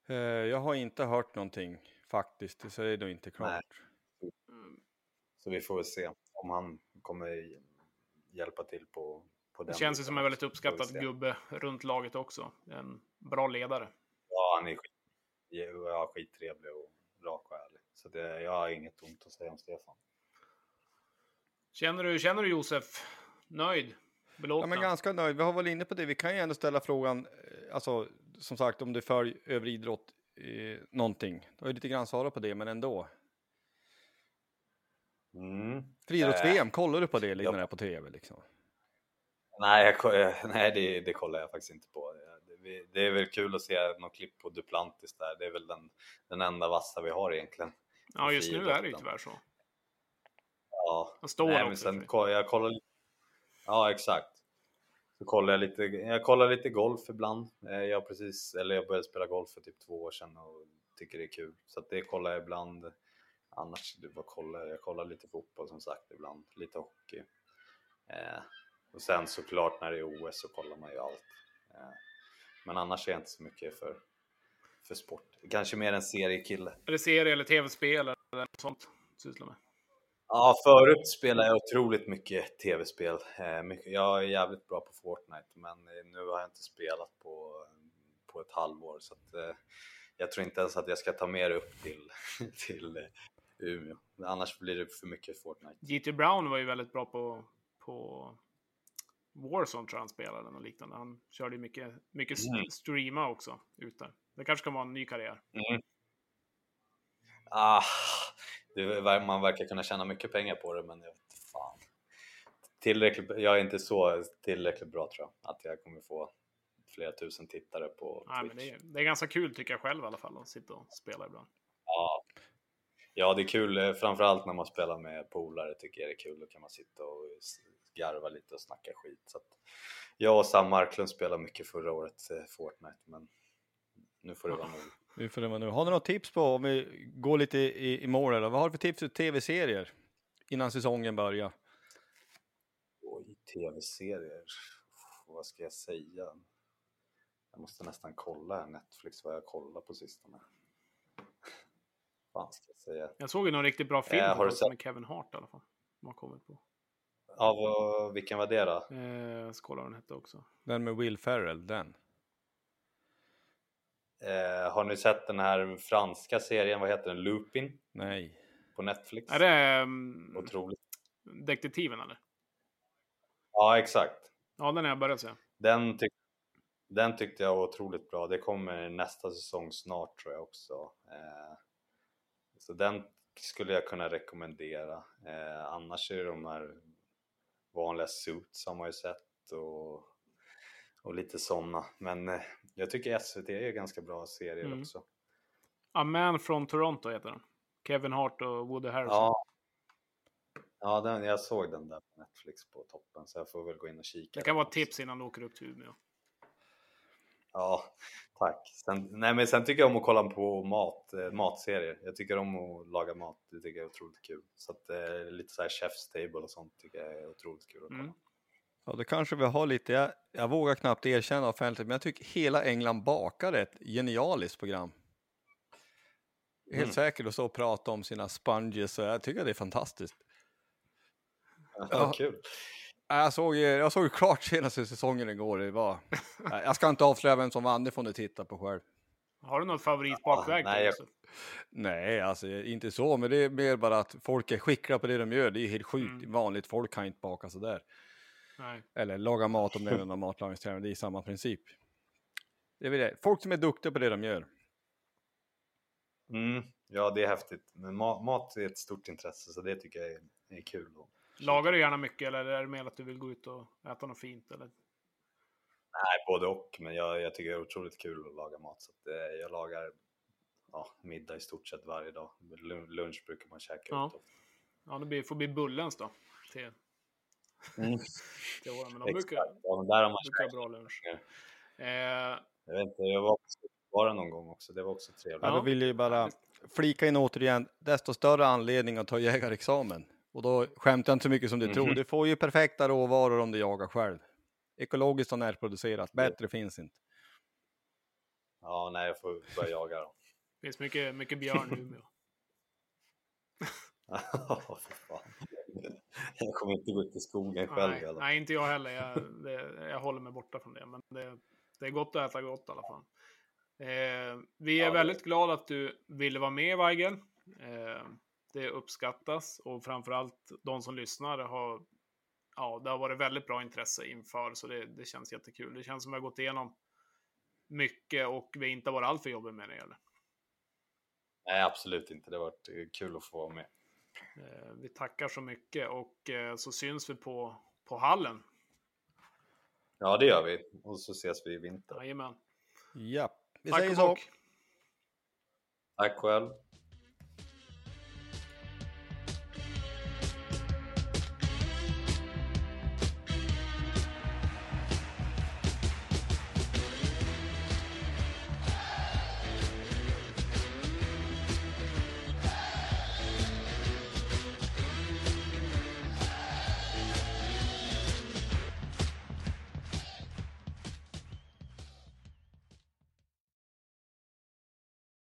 Eh, Jag har inte hört någonting faktiskt, så det är nog inte klart. Mm. Så vi får väl se om han kommer hjälpa till på, på den Det känns ju som en väldigt också. Uppskattad gubbe runt laget också. En bra ledare. Ja, han är skit, ja, skittrevlig och rak och ärlig. Så det, jag har inget ont att säga om Stefan. Känner du, känner du Josef nöjd? Ja, Belåten? men ganska nöjd. Vi har varit inne på det. Vi kan ju ändå ställa frågan, eh, alltså som sagt om du följer övrig idrott eh, någonting. Du har ju lite grann svarat på det, men ändå. Mm. Friidrotts-VM, kollar du på det ja. när det är på tv liksom? Nej, jag, eh, nej det, det kollar jag faktiskt inte på. Det, är väl kul att se något klipp på Duplantis där. Det är väl den, den enda vassa vi har egentligen. ja, just nu är det ju tyvärr så. Ja, Han står nej, men sen jag kollar. Ja, exakt. Så kollar jag lite. Jag kollar lite golf ibland. Eh, Jag precis, eller jag började spela golf för typ två år sedan och tycker det är kul. Så det kollar jag ibland. Annars, vad kollar jag? Jag kollar lite fotboll som sagt ibland, lite hockey. Eh, och sen såklart när det är OS så kollar man ju allt. Eh, men annars är jag inte så mycket för, för sport. Kanske mer en seriekille. Eller serie eller tv-spel eller något sånt. Sysslar med. Ja, förut spelade jag otroligt mycket tv-spel. Eh, Jag är jävligt bra på Fortnite, men nu har jag inte spelat på, på ett halvår. Så att, eh, jag tror inte ens att jag ska ta mer upp till, [laughs] till eh, Umeå. Annars blir det för mycket Fortnite. G.T. Brown var ju väldigt bra på, på Warzone tror jag han spelade och liknande. Han körde ju mycket, mycket Mm. streama också ut där. Det kanske kan vara en ny karriär. Ah, det, man verkar kunna tjäna mycket pengar på det, men jag vet fan. Tillräckligt, jag är inte så tillräckligt bra tror jag, att jag kommer få flera tusen tittare på Nej, Twitch. men det, är, det är ganska kul tycker jag själv i alla fall att sitta och spela ibland. Ja. ja, det är kul. eh, Framförallt när man spelar med polare tycker jag det är kul. Då kan man sitta och garva lite och snacka skit. Så att jag och Sam Marklund spelade mycket förra året, eh, Fortnite, men nu får det vara nog. [laughs] Nu får det vara nu. Har du något tips på, om vi går lite i, i mål, eller vad har du för tips för tv-serier innan säsongen börjar? Oj, tv-serier. Vad ska jag säga? Jag måste nästan kolla här Netflix vad jag kollar på sistone. [laughs] Vad ska jag säga? Jag såg ju någon riktigt bra film Eh, har du det sett- med Kevin Hart i alla fall. Som har kommit på. Ja, vad, vilken var det då? Eh, jag ska kolla vad den hette också. Den med Will Ferrell, den. Eh, har ni sett den här franska serien, vad heter den? Lupin Nej. på Netflix? Är det um, Otroligt. Detektiven eller? Ja, exakt. Ja, den har jag börjat se. Den, tyck den tyckte jag var otroligt bra. Det kommer nästa säsong snart tror jag också. Eh, så den skulle jag kunna rekommendera. Eh, annars är det de här vanliga Suits har man ju sett och, och lite sådana. Men eh, jag tycker SVT är ganska bra serier Mm. också. A Man from Toronto heter den. Kevin Hart och Woody Harrelson. Ja, ja den, jag såg den där på Netflix på toppen så jag får väl gå in och kika. det kan vara ett tips innan du åker upp till Umeå. Ja, tack. Sen, nej, men sen tycker jag om att kolla på mat, eh, matserier. Jag tycker om att laga mat. Det tycker jag är otroligt kul. Så att eh, lite så här Chef's Table och sånt tycker jag är otroligt kul att kolla. Mm. Ja, då kanske vi har lite, jag, jag vågar knappt erkänna offentligt, men jag tycker hela England bakar är ett genialiskt program. Helt Mm. säkert att stå och prata om sina sponges, och jag tycker det är fantastiskt. Ja, Ja. kul. Ja, Jag såg, ju- jag såg ju klart senaste säsongen igår, det var... Nej, jag ska inte avslöja vem som vann, det får ni titta på själv. Har du något favoritbakverk? Ja, nej, då jag-? Nej, alltså inte så, men det är mer bara att folk är skickliga på det de gör. Det är helt sjukt. Mm. Vanligt folk kan inte baka sådär. Nej. Eller laga mat om det är [laughs] någon matlagningstävling, det är samma princip. Det det. Folk som är duktiga på det de gör. Mm. ja, det är häftigt. Men ma mat är ett stort intresse så det tycker jag är, är kul. Då. Lagar du gärna mycket eller är det mer att du vill gå ut och äta något fint? Eller? Nej, både och. Men jag, jag tycker det är otroligt kul att laga mat. Så att, eh, jag lagar ja, middag i stort sett varje dag. Lunch brukar man käka Ja. ut. Ja, det blir, får bli Bullens då. Till, Mm. [laughs] till åren. Men de brukar. Ja, men där har man brukar bra lunch. Ja. Eh, Jag vet inte, jag var på bara någon gång också. Det var också trevligt. Ja, då vill jag ju bara flika in återigen, desto större anledning att ta jägarexamen. Och då skämtar jag inte så mycket som du tror. Mhm. Du får ju perfekta råvaror om du jagar själv. Ekologiskt och närproducerat, bättre finns inte. Ja, nej, jag får börja jaga då. det finns mycket, mycket björn i [laughs] Umeå. Ja. Jag kommer inte gå ut i skogen själv Nej, fall. nej, inte jag heller. Jag, det, jag håller mig borta från det. Men det, det är gott att äta gott i alla fall. Eh, vi är Ja, det- väldigt glada att du ville vara med, Weigel. Eh, det uppskattas och framförallt de som lyssnar har, ja, det har varit väldigt bra intresse inför, så det, det känns jättekul. Det känns som att vi har gått igenom mycket och vi inte har varit alltför jobbiga med det. Eller? Nej, absolut inte. Det har varit eh, kul att få vara med. Eh, vi tackar så mycket och eh, så syns vi på, på hallen. Ja, det gör vi. Och så ses vi i vinter. Jajamän. Ja, vi Tack säger så. Tack själv.